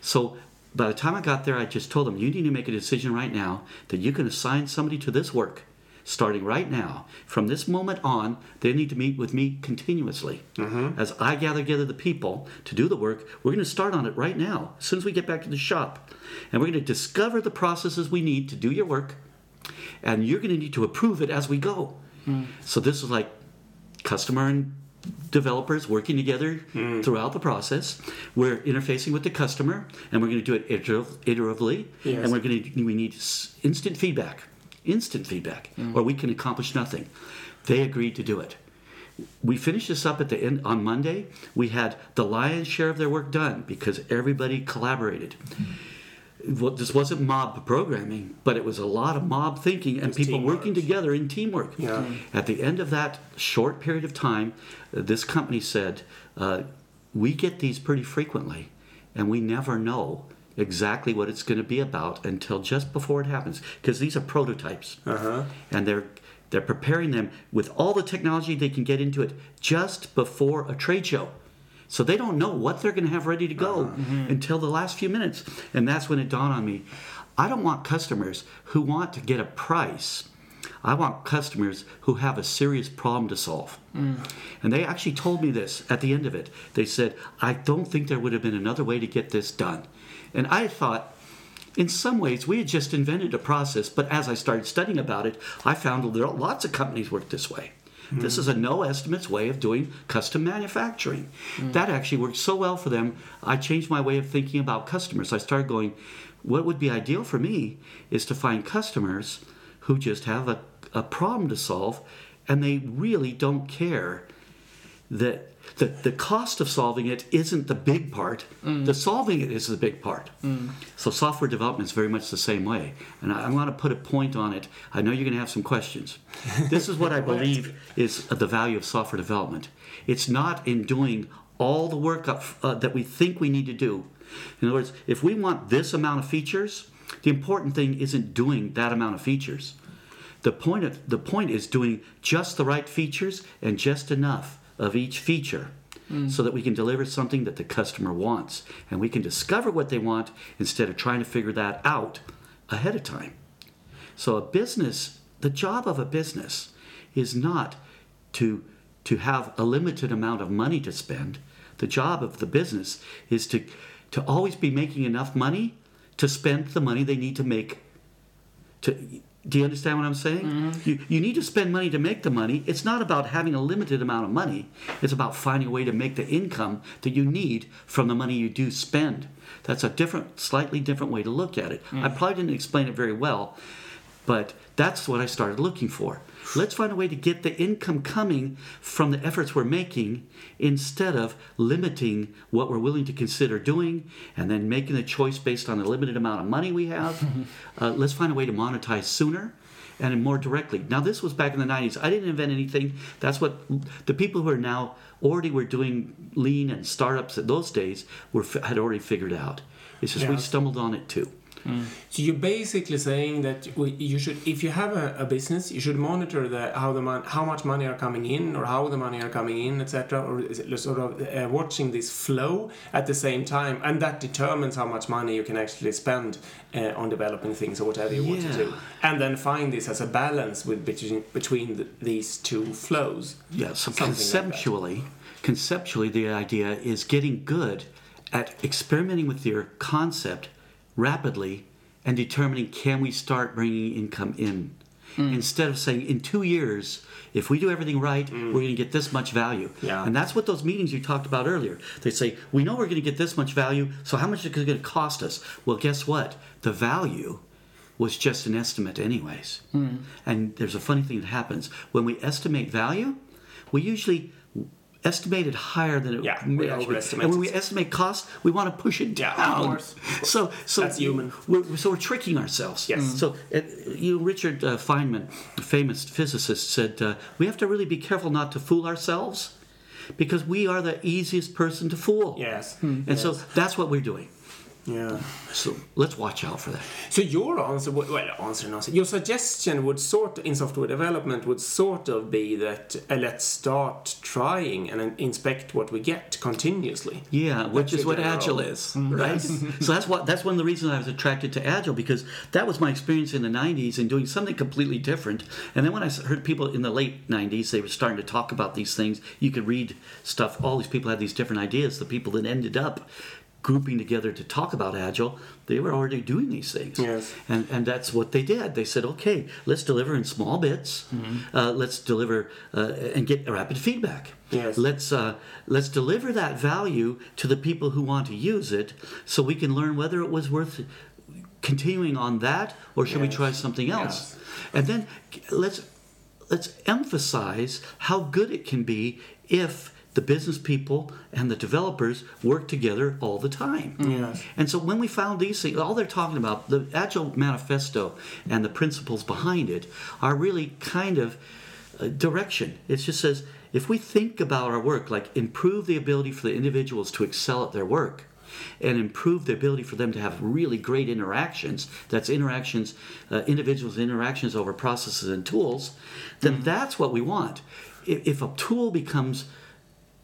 C: So by the time I got there, I just told them, you need to make a decision right now that you can assign somebody to this work. Starting right now, from this moment on, they need to meet with me continuously. Mm-hmm. As I gather together the people to do the work, we're going to start on it right now, as soon as we get back to the shop. And we're going to discover the processes we need to do your work, and you're going to need to approve it as we go. Mm. So this is like customer and developers working together mm. throughout the process. We're interfacing with the customer, and we're going to do it iter- iteratively.
B: Yes.
C: And we're going to we need instant feedback, instant feedback, or we can accomplish nothing. They agreed to do it. We finished this up at the end on Monday. We had the lion's share of their work done because everybody collaborated. Well, this wasn't mob programming, but it was a lot of mob thinking and people
B: teamwork.
C: working together in teamwork.
B: Yeah.
C: At the end of that short period of time, uh, this company said, uh, We get these pretty frequently, and we never know exactly what it's going to be about until just before it happens. Because these are prototypes,
B: Uh-huh.
C: and they're they're preparing them with all the technology they can get into it just before a trade show. So they don't know what they're going to have ready to go uh-huh. mm-hmm. until the last few minutes. And that's when it dawned on me I don't want customers who want to get a price. I want customers who have a serious problem to solve. Mm. And they actually told me this at the end of it. They said, I don't think there would have been another way to get this done. And I thought, in some ways, we had just invented a process, but as I started studying about it, I found that lots of companies work this way. This is a no estimates way of doing custom manufacturing. Hmm. That actually worked so well for them. I changed my way of thinking about customers. I started going, what would be ideal for me is to find customers who just have a, a problem to solve and they really don't care that the, the cost of solving it isn't the big part. The solving it is the big part. So software development is very much the same way. And I, I want to put a point on it. I know you're going to have some questions. <laughs> This is what I believe is the value of software development. It's not in doing all the work up, uh, that we think we need to do. In other words, if we want this amount of features, the important thing isn't doing that amount of features. The point of, the point is doing just the right features and just enough of each feature hmm. so that we can deliver something that the customer wants and we can discover what they want instead of trying to figure that out ahead of time. So a business, the job of a business is not to to have a limited amount of money to spend. The job of the business is to to always be making enough money to spend the money they need to make to do you understand what I'm saying? Mm-hmm. You, you need to spend money to make the money. It's not about having a limited amount of money. It's about finding a way to make the income that you need from the money you do spend. That's a different, slightly different way to look at it. I mm. probably didn't explain it very well, but that's what I started looking for. Let's find a way to get the income coming from the efforts we're making instead of limiting what we're willing to consider doing and then making the choice based on the limited amount of money we have. <laughs> uh, let's find a way to monetize sooner and more directly. Now, this was back in the 90s. I didn't invent anything. That's what the people who are now already were doing lean and startups at those days were had already figured out. It's just we stumbled on it too.
B: So you're basically saying that you should, if you have a, a business, you should monitor the how the mon- how much money are coming in, or how the money are coming in, etc. Or is it sort of uh, watching this flow at the same time, and that determines how much money you can actually spend uh, on developing things or whatever you want to do, and then find this as a balance with between between the, these two flows.
C: Yeah, so
B: Something like
C: conceptually, conceptually, the idea is getting good at experimenting with your concept rapidly and determining can we start bringing income in? Mm. Instead of saying in two years if we do everything right mm. we're going to get this much value.
B: Yeah.
C: and that's what those meetings you talked about earlier. They say we know we're going to get this much value so how much is it going to cost us? Well guess what? The value was just an estimate anyways. Mm. And there's a funny thing that happens. When we estimate value we usually estimate it higher than it
B: Yeah,
C: may actually-
B: overestimate
C: and when we estimate cost we want to push it
B: Yeah, of
C: down
A: course.
C: so so
B: That's human.
C: we're, so we're tricking ourselves
B: Yes. Mm.
C: so uh, you Richard uh, Feynman a famous physicist said uh, we have to really be careful not to fool ourselves because we are the easiest person to fool
B: Yes.
C: and so that's what we're doing
B: Yeah.
C: so let's watch out for that
B: So your answer, would- well, answer and answer. Your suggestion would sort in software development would sort of be that uh, let's start trying and inspect what we get continuously.
C: Yeah, which is what
B: general-
C: Agile is, right? so that's what that's one of the reasons I was attracted to Agile because that was my experience in the '90s and doing something completely different. And then when I heard people in the late '90s, they were starting to talk about these things. You could read stuff. All these people had these different ideas. The people that ended up grouping together to talk about Agile, they were already doing these things.
B: Yes.
C: And and that's what they did. They said, okay, let's deliver in small bits. Uh, let's deliver uh, and get rapid feedback.
B: Yes.
C: Let's uh, let's deliver that value to the people who want to use it, so we can learn whether it was worth continuing on that or should we try something else.
B: Yes.
C: And then let's let's emphasize how good it can be if the business people and the developers work together all the time.
B: Yes.
C: And so when we found these things, all they're talking about, the Agile Manifesto and the principles behind it are really kind of uh, direction. It just says if we think about our work, like improve the ability for the individuals to excel at their work and improve the ability for them to have really great interactions that's interactions uh, individuals interactions over processes and tools then that's what we want if, if a tool becomes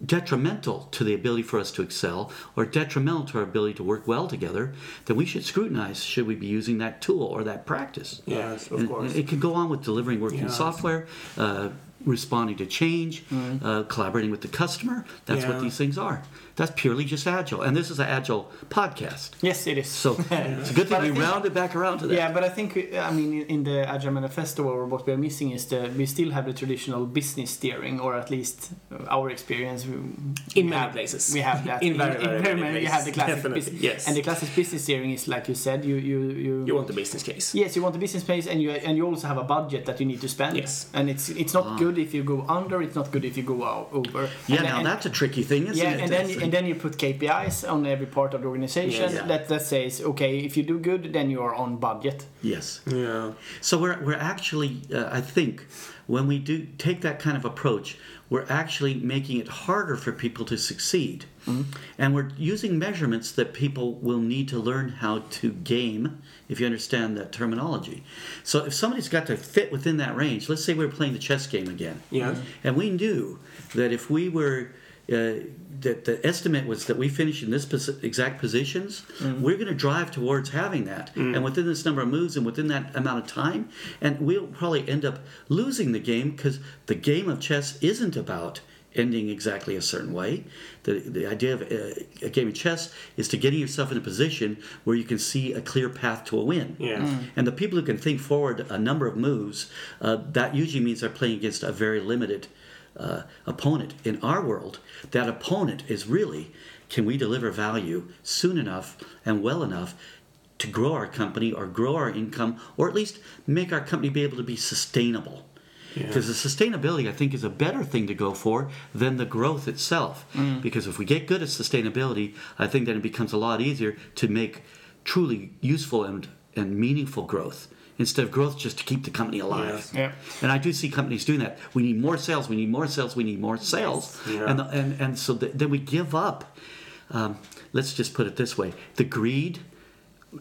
C: detrimental to the ability for us to excel or detrimental to our ability to work well together, then we should scrutinize should we be using that tool or that practice.
B: Yes, of
C: And-
B: course.
C: it can go on with delivering working
B: Yeah.
C: software, uh, responding to change, uh, collaborating with the customer. That's
B: Yeah.
C: what these things are. That's purely just agile. And this is an agile podcast.
A: Yes, it is.
C: So <laughs> it's a good thing
A: But I
C: we
A: think-
C: rounded back around to that.
A: Yeah, but I think I mean in- in the Agile Manifesto, or what we're missing is that we still have the traditional business steering, or at least uh, our experience. we-
B: In many
A: have-
B: places.
A: we have that. <laughs>
B: In very, very many
A: many. You have the
B: places.
A: classic
B: Definitely,
A: business,
B: yes.
A: and the classic business steering is like you said. You you you.
B: You want the business case.
A: Yes, you want the business case, and you and you also have a budget that you need to spend.
B: Yes.
A: And it's it's not good if you go under. It's not good if you go over.
C: Yeah,
A: And
C: now
A: and-
C: that's a tricky thing, isn't
A: yeah,
C: it?
A: and then and then you put KPIs on every part of the organization
B: Yes.
C: Yeah.
A: that that says okay, if you do good, then you are on budget.
C: yes.
B: Yeah.
C: So we're, we're actually, uh, I think, when we do take that kind of approach, we're actually making it harder for people to succeed. Mm-hmm. And we're using measurements that people will need to learn how to game, if you understand that terminology. So if somebody's got to fit within that range, let's say we're playing the chess game again.
B: Yes.
C: And we knew that if we were, uh, that the estimate was that we finish in this posi- exact positions, mm-hmm. we're going to drive towards having that. Mm-hmm. And within this number of moves and within that amount of time, and we'll probably end up losing the game because the game of chess isn't about ending exactly a certain way. The, the idea of uh, a game of chess is to getting yourself in a position where you can see a clear path to a win.
B: Yes.
C: And the people who can think forward a number of moves, uh, that usually means they're playing against a very limited uh, opponent. In our world, that opponent is really can we deliver value soon enough and well enough to grow our company or grow our income or at least make our company be able to be sustainable. Because the sustainability, I think, is a better thing to go for than the growth itself. Because if we get good at sustainability, I think then it becomes a lot easier to make truly useful and, and meaningful growth instead of growth just to keep the company alive.
B: Yes.
A: Yeah.
C: And I do see companies doing that. We need more sales. We need more sales. We need more sales.
B: Yeah.
C: And, and and so th- then we give up. Um, let's just put it this way: the greed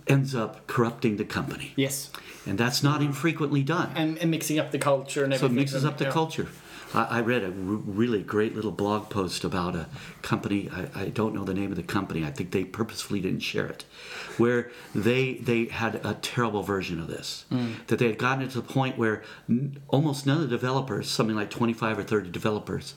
C: ends up corrupting the company,
A: Yes,
C: and that's not infrequently done.
A: and, and mixing up the culture and everything.
C: So it mixes up the
A: Yeah.
C: culture. I, I read a r- really great little blog post about a company. I, I don't know the name of the company. I think they purposefully didn't share it, where they they had a terrible version of this. That they had gotten it to the point where n- almost none of the developers, something like 25 or 30 developers,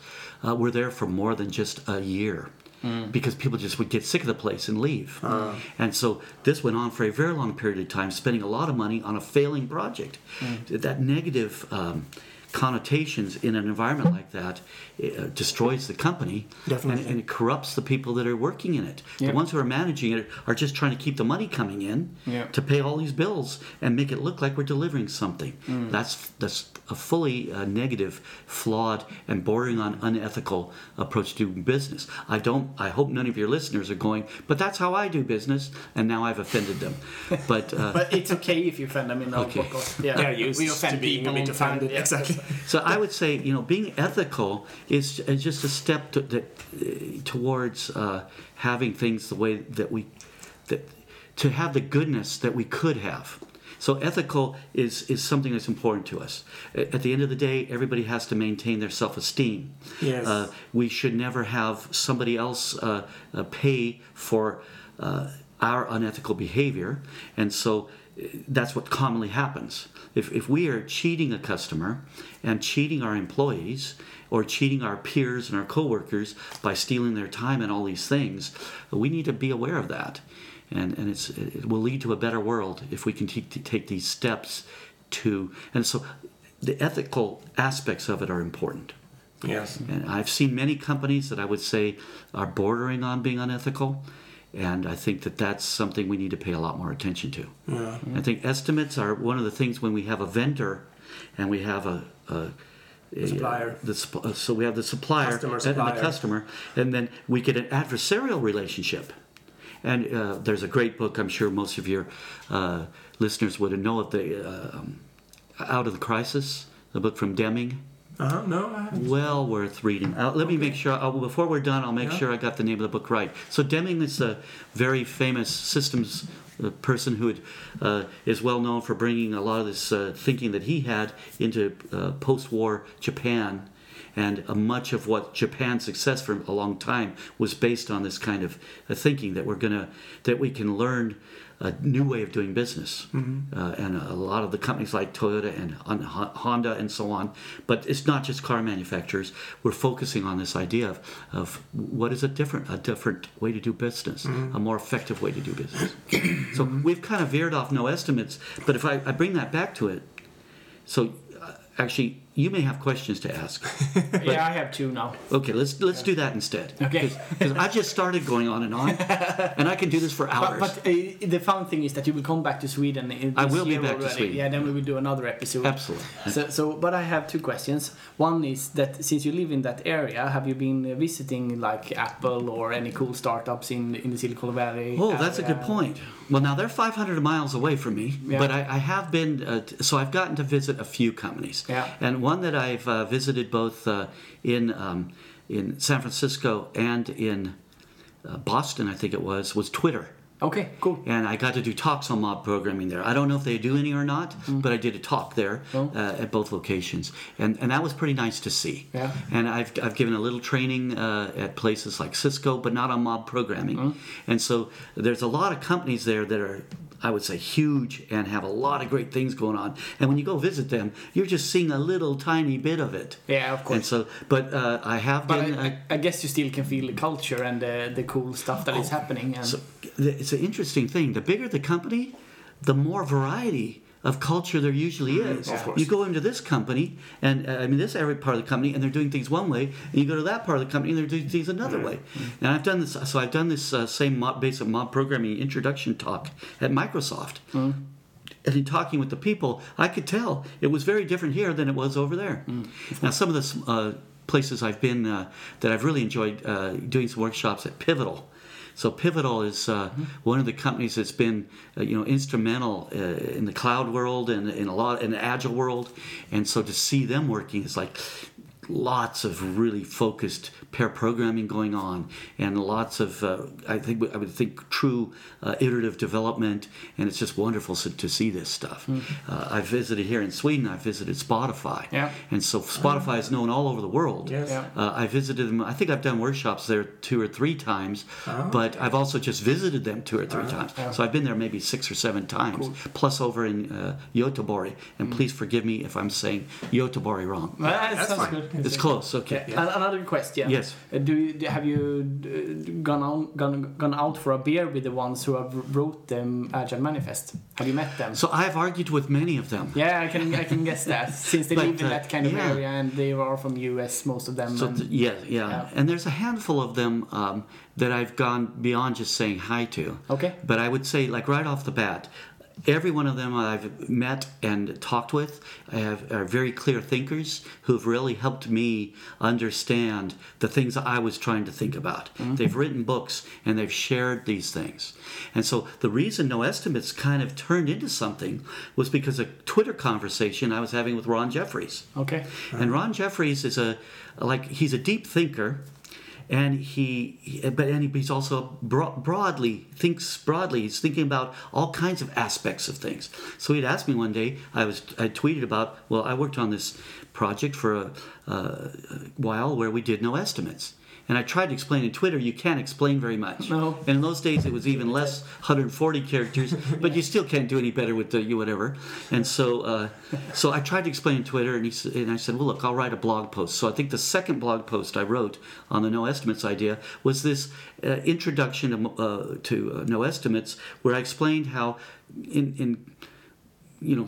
C: uh, were there for more than just a year. Mm. because people just would get sick of the place and leave. Uh. And so this went on for a very long period of time, spending a lot of money on a failing project. Mm. That negative. Um, connotations in an environment like that uh, destroys the company
B: Definitely.
C: And, and it corrupts the people that are working in it
A: Yeah.
C: the ones who are managing it are just trying to keep the money coming in
A: Yeah.
C: to pay all these bills and make it look like we're delivering something.
A: Mm.
C: That's that's a fully uh, negative, flawed, and bordering on unethical approach to business. I don't. I hope none of your listeners are going. But that's how I do business, and now I've offended them. But, uh, <laughs>
A: But it's okay if you offend them in our <laughs>
C: Okay.
A: podcast. Yeah,
B: They're
A: we offend
B: to being a
A: people
B: bit
A: all the time,
B: offended.
A: yeah.
B: Exactly.
C: So I would say, you know, being ethical is, is just a step to, that, uh, towards uh, having things the way that we, that to have the goodness that we could have. So ethical is is something that's important to us. At the end of the day, everybody has to maintain their self-esteem.
B: Yes.
C: Uh, we should never have somebody else uh, uh, pay for uh, our unethical behavior, and so that's what commonly happens. If, if we are cheating a customer and cheating our employees or cheating our peers and our coworkers by stealing their time and all these things, we need to be aware of that. And, and it's, it will lead to a better world if we can t- t- take these steps to. And so the ethical aspects of it are important.
B: Yes.
C: And I've seen many companies that I would say are bordering on being unethical. And I think that that's something we need to pay a lot more attention to.
B: Yeah.
C: I think estimates are one of the things when we have a vendor and we have a, a
B: Supplier.
C: the, uh, so we have the supplier
B: Customer,
C: and the customer, and then we get an adversarial relationship. And uh, there's a great book. I'm sure most of your uh, listeners would know of the uh, um, Out of the Crisis, the book from Deming.
B: Uh huh. No. I haven't.
C: Well worth reading. Uh, let me make sure, uh, before we're done, I'll make
B: Yeah.
C: sure I got the name of the book right. So, Deming is a very famous systems uh, person who had, uh, is well known for bringing a lot of this uh, thinking that he had into uh, post war Japan. And much of what Japan's success for a long time was based on this kind of thinking that we're gonna that we can learn a new way of doing business. Uh, and a lot of the companies like Toyota and Honda and so on. But it's not just car manufacturers. We're focusing on this idea of, of what is a different a different way to do business, a more effective way to do business. <coughs> so we've kind of veered off no estimates. But if I, I bring that back to it, so uh, actually you may have questions to ask. <laughs>
A: yeah, I have two now.
C: Okay, let's let's do that instead.
A: Okay.
C: Because I just started going on and on, <laughs> and I can do this for hours.
A: but uh, the fun thing is that you will come back to Sweden. in
C: I will be back to. Sweden.
A: Yeah, then we will do another episode.
C: Absolutely.
A: So, so, but I have two questions. One is that since you live in that area, have you been visiting like Apple or any cool startups in in the Silicon Valley?
C: Oh, that's a good point. Well, now they're 500 miles away from me,
A: Yeah.
C: but I, I have been, uh, so I've gotten to visit a few companies.
A: Yeah.
C: And one that I've uh, visited both uh, in, um, in San Francisco and in uh, Boston, I think it was, was Twitter.
A: Okay, cool.
C: And I got to do talks on mob programming there. I don't know if they do any or not, but I did a talk there.
A: Oh.
C: uh, at both locations, and and that was pretty nice to see.
A: Yeah.
C: And I've I've given a little training uh, at places like Cisco, but not on mob programming.
A: Mm.
C: And so there's a lot of companies there that are. I would say huge and have a lot of great things going on. And when you go visit them, you're just seeing a little tiny bit of it.
A: Yeah, of course.
C: And so, but uh, I have
A: But
C: been.
A: I,
C: uh,
A: I, I guess you still can feel the culture and the, the cool stuff that is happening. And
C: Oh. So it's an interesting thing. The bigger the company, the more variety of culture there usually is.
B: of.
C: You go into this company, and uh, I mean this every part of the company, and they're doing things one way, and you go to that part of the company, and they're doing things another way. And I've done this. So I've done this uh, same mob, basic mob programming introduction talk at Microsoft. And in talking with the people, I could tell it was very different here than it was over there. Now, some of the uh, places I've been uh, that I've really enjoyed uh, doing some workshops at Pivotal. So Pivotal is uh, one of the companies that's been, uh, you know, instrumental uh, in the cloud world and in a lot in the agile world, and so to see them working is like lots of really focused pair programming going on and lots of uh, I think I would think true uh, iterative development and it's just wonderful to, to see this stuff. Uh, I've visited here in Sweden. I've visited Spotify,
A: Yeah.
C: and so Spotify is known all over the world.
B: Yes.
A: Yeah.
C: Uh, I visited them. I think I've done workshops there two or three times, but I've also just visited them two or three times. So I've been there maybe six or seven times, plus over in uh, Göteborg. And please forgive me if I'm saying Göteborg wrong.
A: Well, that
B: That's
A: sounds
B: fine.
A: good.
C: It's close. Okay.
A: Yeah. An- Another question.
C: Yes.
A: Uh, Do you, have you gone on gone, gone out for a beer with the ones who have wrote the Agile Manifest? Have you met them?
C: So I've argued with many of them.
A: yeah, I can I can guess that <laughs> since they
C: But,
A: live in
C: uh,
A: that kind of
C: yeah.
A: area and they are from US, most of them.
C: So
A: and-
C: yeah, yeah,
A: Yeah.
C: and there's a handful of them um, that I've gone beyond just saying hi to.
A: okay.
C: But I would say, like right off the bat, every one of them I've met and talked with have, are very clear thinkers who've really helped me understand the things I was trying to think about. Mm-hmm. They've written books and they've shared these things. And so the reason No Estimates kind of turned into something was because a Twitter conversation I was having with Ron Jeffries.
A: Okay.
C: And Ron Jeffries is a like he's a deep thinker, and he, but and he's also bro- broadly thinks broadly. He's thinking about all kinds of aspects of things. So he'd asked me one day. I was I tweeted about well I worked on this project for a, a while where we did no estimates. And I tried to explain in Twitter, you can't explain very much.
A: No.
C: And in those days, it was even less, 140 characters, <laughs> but you still can't do any better with the you whatever. And so, uh, so I tried to explain in Twitter, and he and I said, well, look, I'll write a blog post. So I think the second blog post I wrote on the no estimates idea was this uh, introduction to, uh, to uh, no estimates, where I explained how in in you know,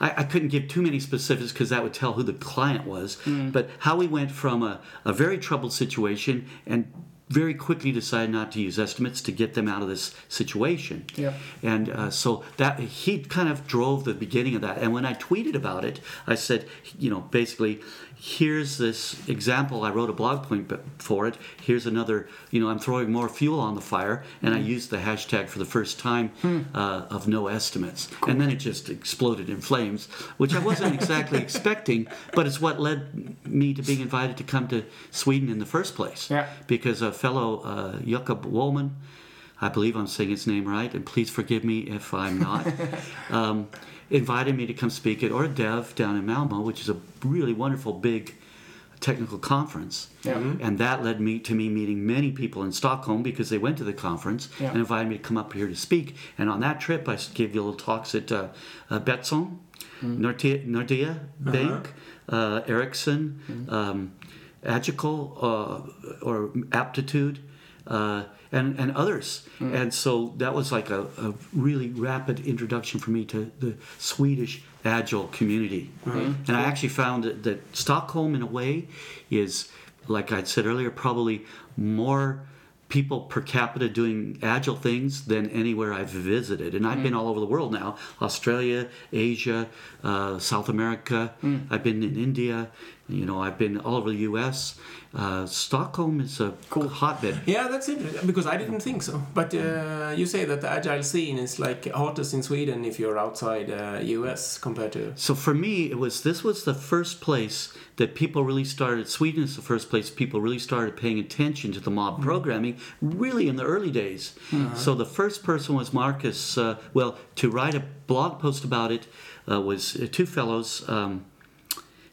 C: I couldn't give too many specifics because that would tell who the client was. But how we went from a, a very troubled situation and very quickly decided not to use estimates to get them out of this situation.
A: Yep.
C: And uh, so that he kind of drove the beginning of that. And when I tweeted about it, I said, you know, basically, here's this example. I wrote a blog point for it. Here's another, you know, I'm throwing more fuel on the fire. And I used the hashtag for the first time uh, of no estimates. And then it just exploded in flames, which I wasn't exactly <laughs> expecting, but it's what led me to being invited to come to Sweden in the first place.
A: Yeah.
C: Because a fellow, uh, Jakob Wollman, I believe I'm saying his name right, and please forgive me if I'm not. <laughs> um, invited me to come speak at Øredev down in Malmo, which is a really wonderful big technical conference.
A: Yeah.
C: And that led me to me meeting many people in Stockholm because they went to the conference
A: Yeah.
C: and invited me to come up here to speak. And on that trip, I gave you little talks at uh, uh, Betsson, Nordea, Nordea Bank, uh, Ericsson, um, Agile, uh, or Aptitude. Uh, and, and others. Hmm. And so that was like a, a really rapid introduction for me to the Swedish Agile community. Hmm. Hmm. And I actually found that, that Stockholm, in a way, is, like I'd said earlier, probably more people per capita doing agile things than anywhere I've visited. And I've been all over the world now Australia, Asia, uh, South America. I've been in India. You know, I've been all over the US. Uh, Stockholm is a
A: Cool.
C: hotbed.
B: Yeah, that's interesting because I didn't think so. But uh, you say that the agile scene is like hottest in Sweden if you're outside uh, US compared to.
C: So for me, it was this was the first place that people really started. Sweden is the first place people really started paying attention to the mob programming, really in the early days. So the first person was Marcus. Uh, well, to write a blog post about it uh, was uh, two fellows. Um,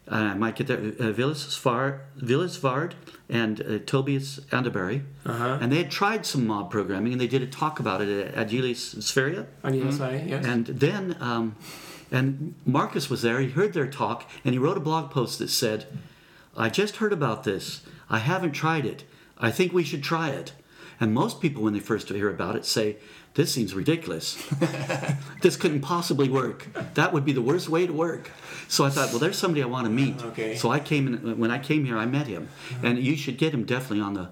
C: I might get that. Uh, Villas Vard, Villas Vard and uh, Tobias Anderberg.
B: Uh-huh.
C: And they had tried some mob programming and they did a talk about it at Agila Sverige.
B: I didn't say, yes.
C: And then, um, and Marcus was there. He heard their talk, and he wrote a blog post that said, "I just heard about this. I haven't tried it. I think we should try it." And most people, when they first hear about it, say, "This seems ridiculous. <laughs> this couldn't possibly work. That would be the worst way to work." So I thought, well, there's somebody I want to meet.
B: Okay.
C: So I came in. When I came here, I met him, and you should get him definitely on the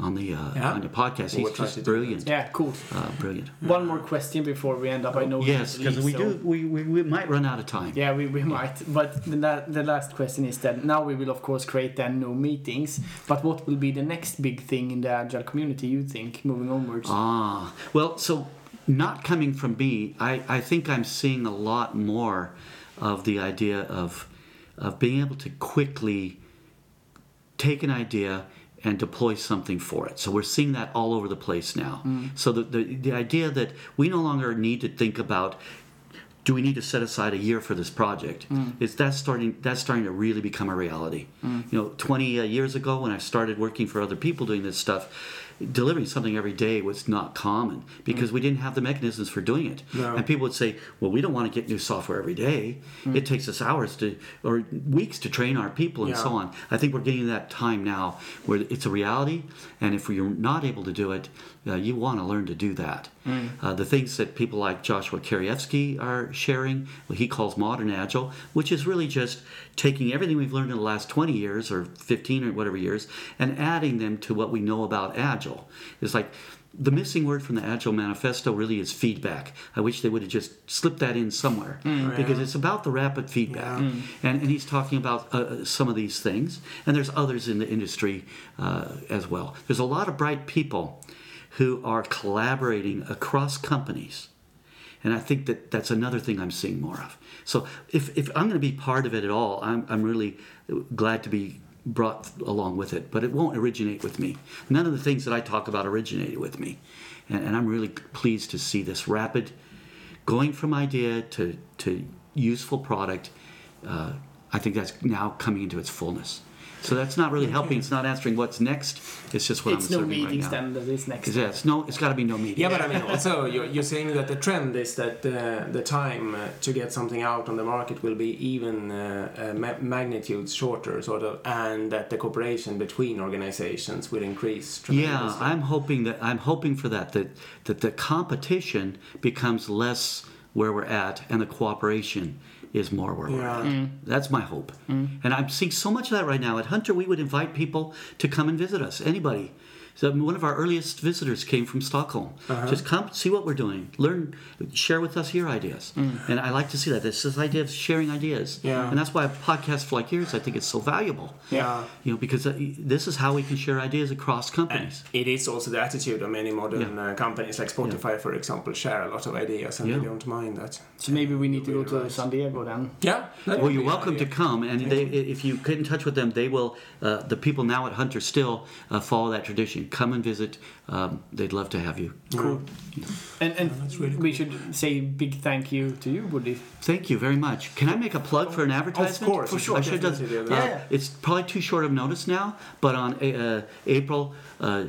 C: on the uh,
B: Yeah.
C: on the podcast.
B: We'll
C: He's just
B: to that.
C: brilliant.
A: Yeah, cool.
C: Uh, brilliant.
A: One more question before we end up. I know we
C: Yes, because we
A: so-
C: do. We, we, we might run out of time.
A: Yeah, we, we might. But the, la- the last question is that now we will, of course, create then new meetings. But what will be the next big thing in the Agile community, you think, moving onwards?
C: Ah, well, so not coming from me, I, I think I'm seeing a lot more of the idea of of being able to quickly take an idea and deploy something for it. So we're seeing that all over the place now. Mm-hmm. So the, the the idea that we no longer need to think about do we need to set aside a year for this project? Mm. Is that starting? That's starting to really become a reality. Mm. You know, 20 uh, years ago when I started working for other people doing this stuff, delivering something every day was not common because mm. we didn't have the mechanisms for doing it.
B: No.
C: And people would say, "Well, we don't want to get new software every day. Mm. It takes us hours to or weeks to train our people and so on." I think we're getting that time now where it's a reality, and if you're not able to do it, uh, you want to learn to do that. Uh, the things that people like Joshua Kerievsky are sharing, what he calls modern agile, which is really just taking everything we've learned in the last 20 years or 15 or whatever years and adding them to what we know about agile. It's like the missing word from the Agile Manifesto really is feedback. I wish they would have just slipped that in somewhere because it's about the rapid feedback.
B: Yeah.
C: And, and he's talking about uh, some of these things, and there's others in the industry uh, as well. There's a lot of bright people who are collaborating across companies. And I think that that's another thing I'm seeing more of. So if, if I'm going to be part of it at all, I'm, I'm really glad to be brought along with it. But it won't originate with me. None of the things that I talk about originated with me. And, and I'm really pleased to see this rapid going from idea to, to useful product. Uh, I think that's now coming into its fullness. So that's not really helping. It's not answering what's next. It's just what
A: It's
C: I'm
A: no
C: observing
A: meetings
C: right now.
A: then that is next.
C: Yeah, it's no, it's got to be no meeting.
B: Yeah, but I mean, also you're, you're saying that the trend is that uh, the time uh, to get something out on the market will be even uh, uh, ma- magnitudes shorter, sort of, and that the cooperation between organizations will increase.
C: Yeah. I'm hoping that I'm hoping for that that that the competition becomes less where we're at and the cooperation is more where we're
B: Yeah.
C: at. That's my hope. Mm. And I'm seeing so much of that right now. At Hunter, we would invite people to come and visit us. Anybody. So one of our earliest visitors came from Stockholm. Just come, see what we're doing, learn, share with us your ideas. And I like to see that. This this idea of sharing ideas.
B: Yeah.
C: And that's why a podcast like yours, I think, is so valuable.
B: Yeah.
C: You know, because uh, this is how we can share ideas across companies.
B: It is also the attitude of many modern uh, companies, like Spotify, for example, share a lot of ideas and
C: Yeah.
B: they don't mind that.
A: So maybe we need to go to
B: Right.
A: San Diego then.
B: Yeah. that
C: Well, you're
B: be an
C: welcome to come, and they, if you get in touch with them, they will. Uh, the people now at Hunter still uh, follow that tradition. Come and visit. Um, they'd love to have you.
A: Cool. And and
B: that's really
A: we should say big thank you to you, Woody.
C: Thank you very much. Can I make a plug for an advertisement?
B: Of course, for sure,
C: I should have done.
B: do
C: Uh.
A: Yeah.
C: It's probably too short of notice now, but on uh, April uh,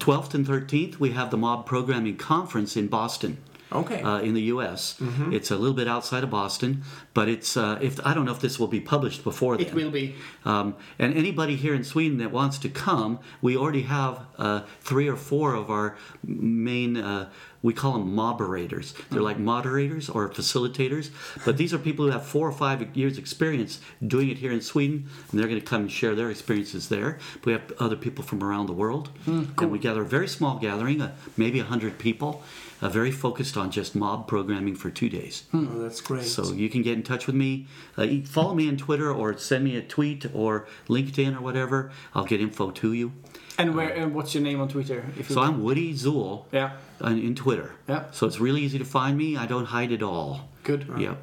C: 12th and 13th, we have the Mob Programming Conference in Boston.
B: Okay.
C: uh, in the U.S. It's a little bit outside of Boston, but it's uh, if I don't know if this will be published before then.
A: It will be.
C: Um, and anybody here in Sweden that wants to come, we already have uh, three or four of our main. Uh, we call them moderators. They're like moderators or facilitators, but these are people who have four or five years experience doing it here in Sweden, and they're going to come and share their experiences there. We have other people from around the world, and we gather a very small gathering, uh, maybe hundred people, uh, very focused on just mob programming for two days.
B: oh, that's great.
C: So you can get in touch with me. Uh, follow me on Twitter or send me a tweet or LinkedIn or whatever. I'll get info to you.
A: And where? And what's your name on Twitter? If you
C: So I'm Woody Zuill
A: Yeah.
C: on, in Twitter.
A: Yeah.
C: So it's really easy to find me. I don't hide at all.
A: Good.
C: Yep.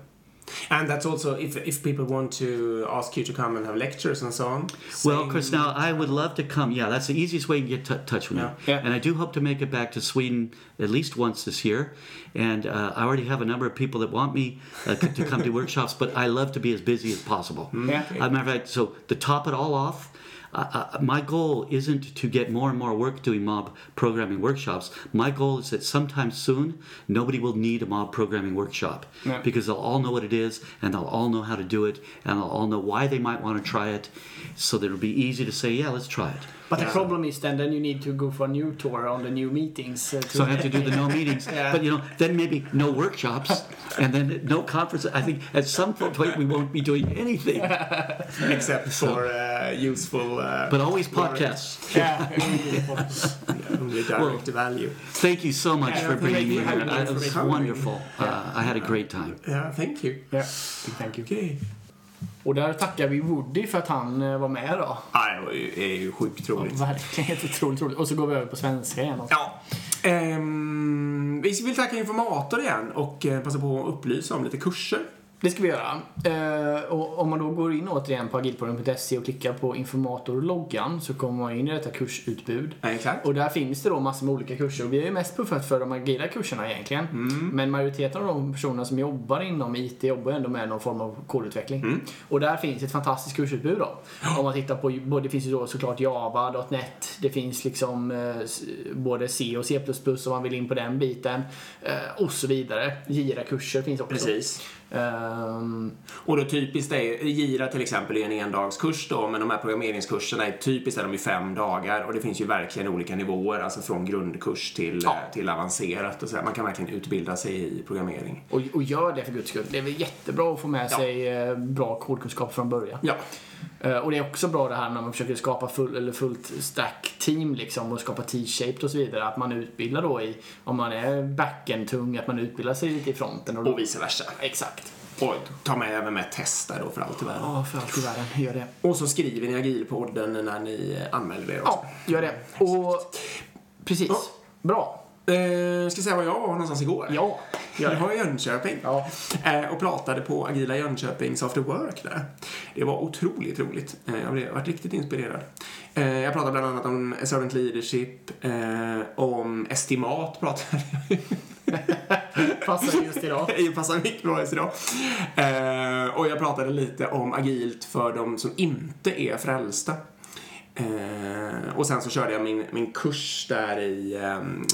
B: And that's also if if people want to ask you to come and have lectures and so on.
C: Well, Chris, now I would love to come. Yeah, that's the easiest way to get t- touch with
B: Yeah.
C: me.
A: Yeah.
C: And I do hope to make it back to Sweden at least once this year. And uh, I already have a number of people that want me uh, to come to <laughs> workshops, but I love to be as busy as possible.
A: Yeah.
C: As a matter of fact, so to top it all off, uh, my goal isn't to get more and more work doing mob programming workshops. My goal is that sometime soon, nobody will need a mob programming workshop because they'll all know what it is and they'll all know how to do it and they'll all know why they might want to try it so that it'll be easy to say, yeah, let's try it.
A: But the problem is then then you need to go for a new tour on the new meetings. Uh, to
C: So I have to do the no meetings,
A: Yeah.
C: but you know, then maybe no workshops, and then no conference. I think at some point we won't be doing anything, <laughs>
B: except for uh, useful, uh,
C: but always podcasts.
A: yeah.
B: only <laughs> direct value.
C: Thank you so much
A: Yeah,
C: for bringing me here. It was
B: coming.
C: wonderful. Uh, I had a great time.
B: Yeah, thank you.
A: yeah. Thank you.
B: Okej.
A: Och där tackar vi Woody för att han eh, var med då.
B: Ja, det var ju, är ju sjukt roligt.
A: Verkligen helt otroligt roligt. Och så går vi över på svenska igen. också.
B: Ja. Ehm, vi vill tacka Informator igen och eh, passa på att upplysa om lite kurser
A: Det ska vi göra. Eh, och om man då går in återigen på agilpodden.se och klickar på informatorloggan så kommer man in i detta kursutbud.
B: Ja, exakt.
A: Och där finns det då massor med olika kurser och vi är ju mest puffat för de agila kurserna egentligen.
B: Mm.
A: Men majoriteten av de personerna som jobbar inom IT jobbar ändå med någon form av kodutveckling.
B: Mm.
A: Och där finns ett fantastiskt kursutbud då. Om man tittar på, både, det finns ju då såklart Java, .NET, det finns liksom eh, både C och C++ om man vill in på den biten. Eh, och så vidare. Gira-kurser finns också.
B: Precis.
A: Ehm,
B: Och då typiskt är, Gira till exempel är en endagskurs då, men de här programmeringskurserna är typiskt är de ju fem dagar och det finns ju verkligen olika nivåer, alltså från grundkurs till,
A: Ja.
B: eh, till avancerat och så. Man kan verkligen utbilda sig i programmering.
A: och, och gör det för guds skull. Det är väl jättebra att få med
B: Ja.
A: sig eh, bra kodkunskap från början.
B: Ja,
A: Och det är också bra det här när man försöker skapa full, eller fullt stack team liksom och skapa T-shaped och så vidare. Att man utbildar då i, om man är backend-tung, att man utbildar sig lite i fronten. Och då,
B: och vice versa.
A: Exakt.
B: Och ta med även med testa då för allt i världen.
A: Ja, för allt i världen. Gör det.
B: Och så skriver ni agilpodden när ni anmäler er också.
A: Ja, gör det. Och precis.
B: Ja.
A: Bra.
B: Eh, ska säga var jag var någonstans igår?
A: Ja,
B: Jag var i Jönköping
A: Ja.
B: eh, och pratade på Agila Jönköpings After Work där. Det var otroligt roligt. Eh, jag blev varit riktigt inspirerad. Eh, jag pratade bland annat om servant leadership, eh, om estimat pratade
A: Passar just idag. <laughs>
B: Det passar mycket bra just idag. Eh, och jag pratade lite om agilt för de som inte är frälsta. Eh, och sen så körde jag min, min kurs där i ehm,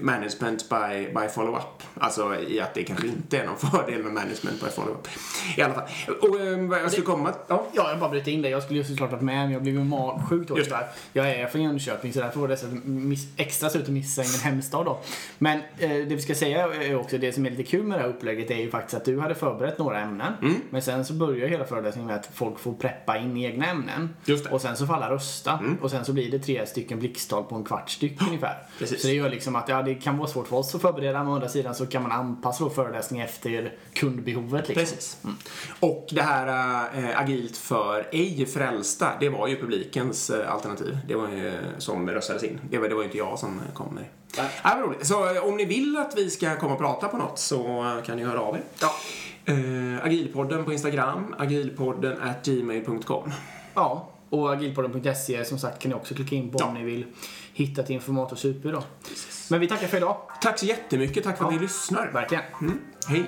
B: management by, by follow-up. Alltså i att det kanske inte är någon fördel med management by follow-up. I alla fall. Och eh, vad jag skulle komma... Ja.
A: Ja, jag bara bryter in det. Jag skulle ju såklart varit med, men jag blev ju magsjuk då tyvärr. Jag är från Jönköping, så därför var det så miss, extra surt att missa ingen hemstad då. Men eh, det vi ska säga är också, det som är lite kul med det här upplägget är ju faktiskt att du hade förberett några ämnen.
B: Mm.
A: Men sen så börjar hela föreläsningen med att folk får preppa in egna ämnen.
B: Just det.
A: Och sen så får alla rösta. Och sen så blir det tre stycken blixttal på en kvart styck ungefär.
B: Precis.
A: Så det gör liksom att ja, det kan vara svårt för oss att förbereda, men å andra sidan så kan man anpassa föreläsningen efter kundbehovet. Liksom.
B: Precis. Och det här äh, agilt för ej frälsta, det var ju publikens äh, alternativ. Det var ju som röstades in. Det var, det var ju inte jag som kom med det. Ja, roligt. Så äh, om ni vill att vi ska komma och prata på något så äh, kan ni höra av er.
A: Ja.
B: Äh, agilpodden på Instagram, agilpodden at gmail.com.
A: Ja, och agilpodden.se som sagt kan ni också klicka in på
B: Ja.
A: om ni vill hitta ett informatorsutbud då. Men vi tackar för idag.
B: Tack så jättemycket, tack för att
A: Ja.
B: ni lyssnar.
A: Verkligen.
B: Mm. Hej!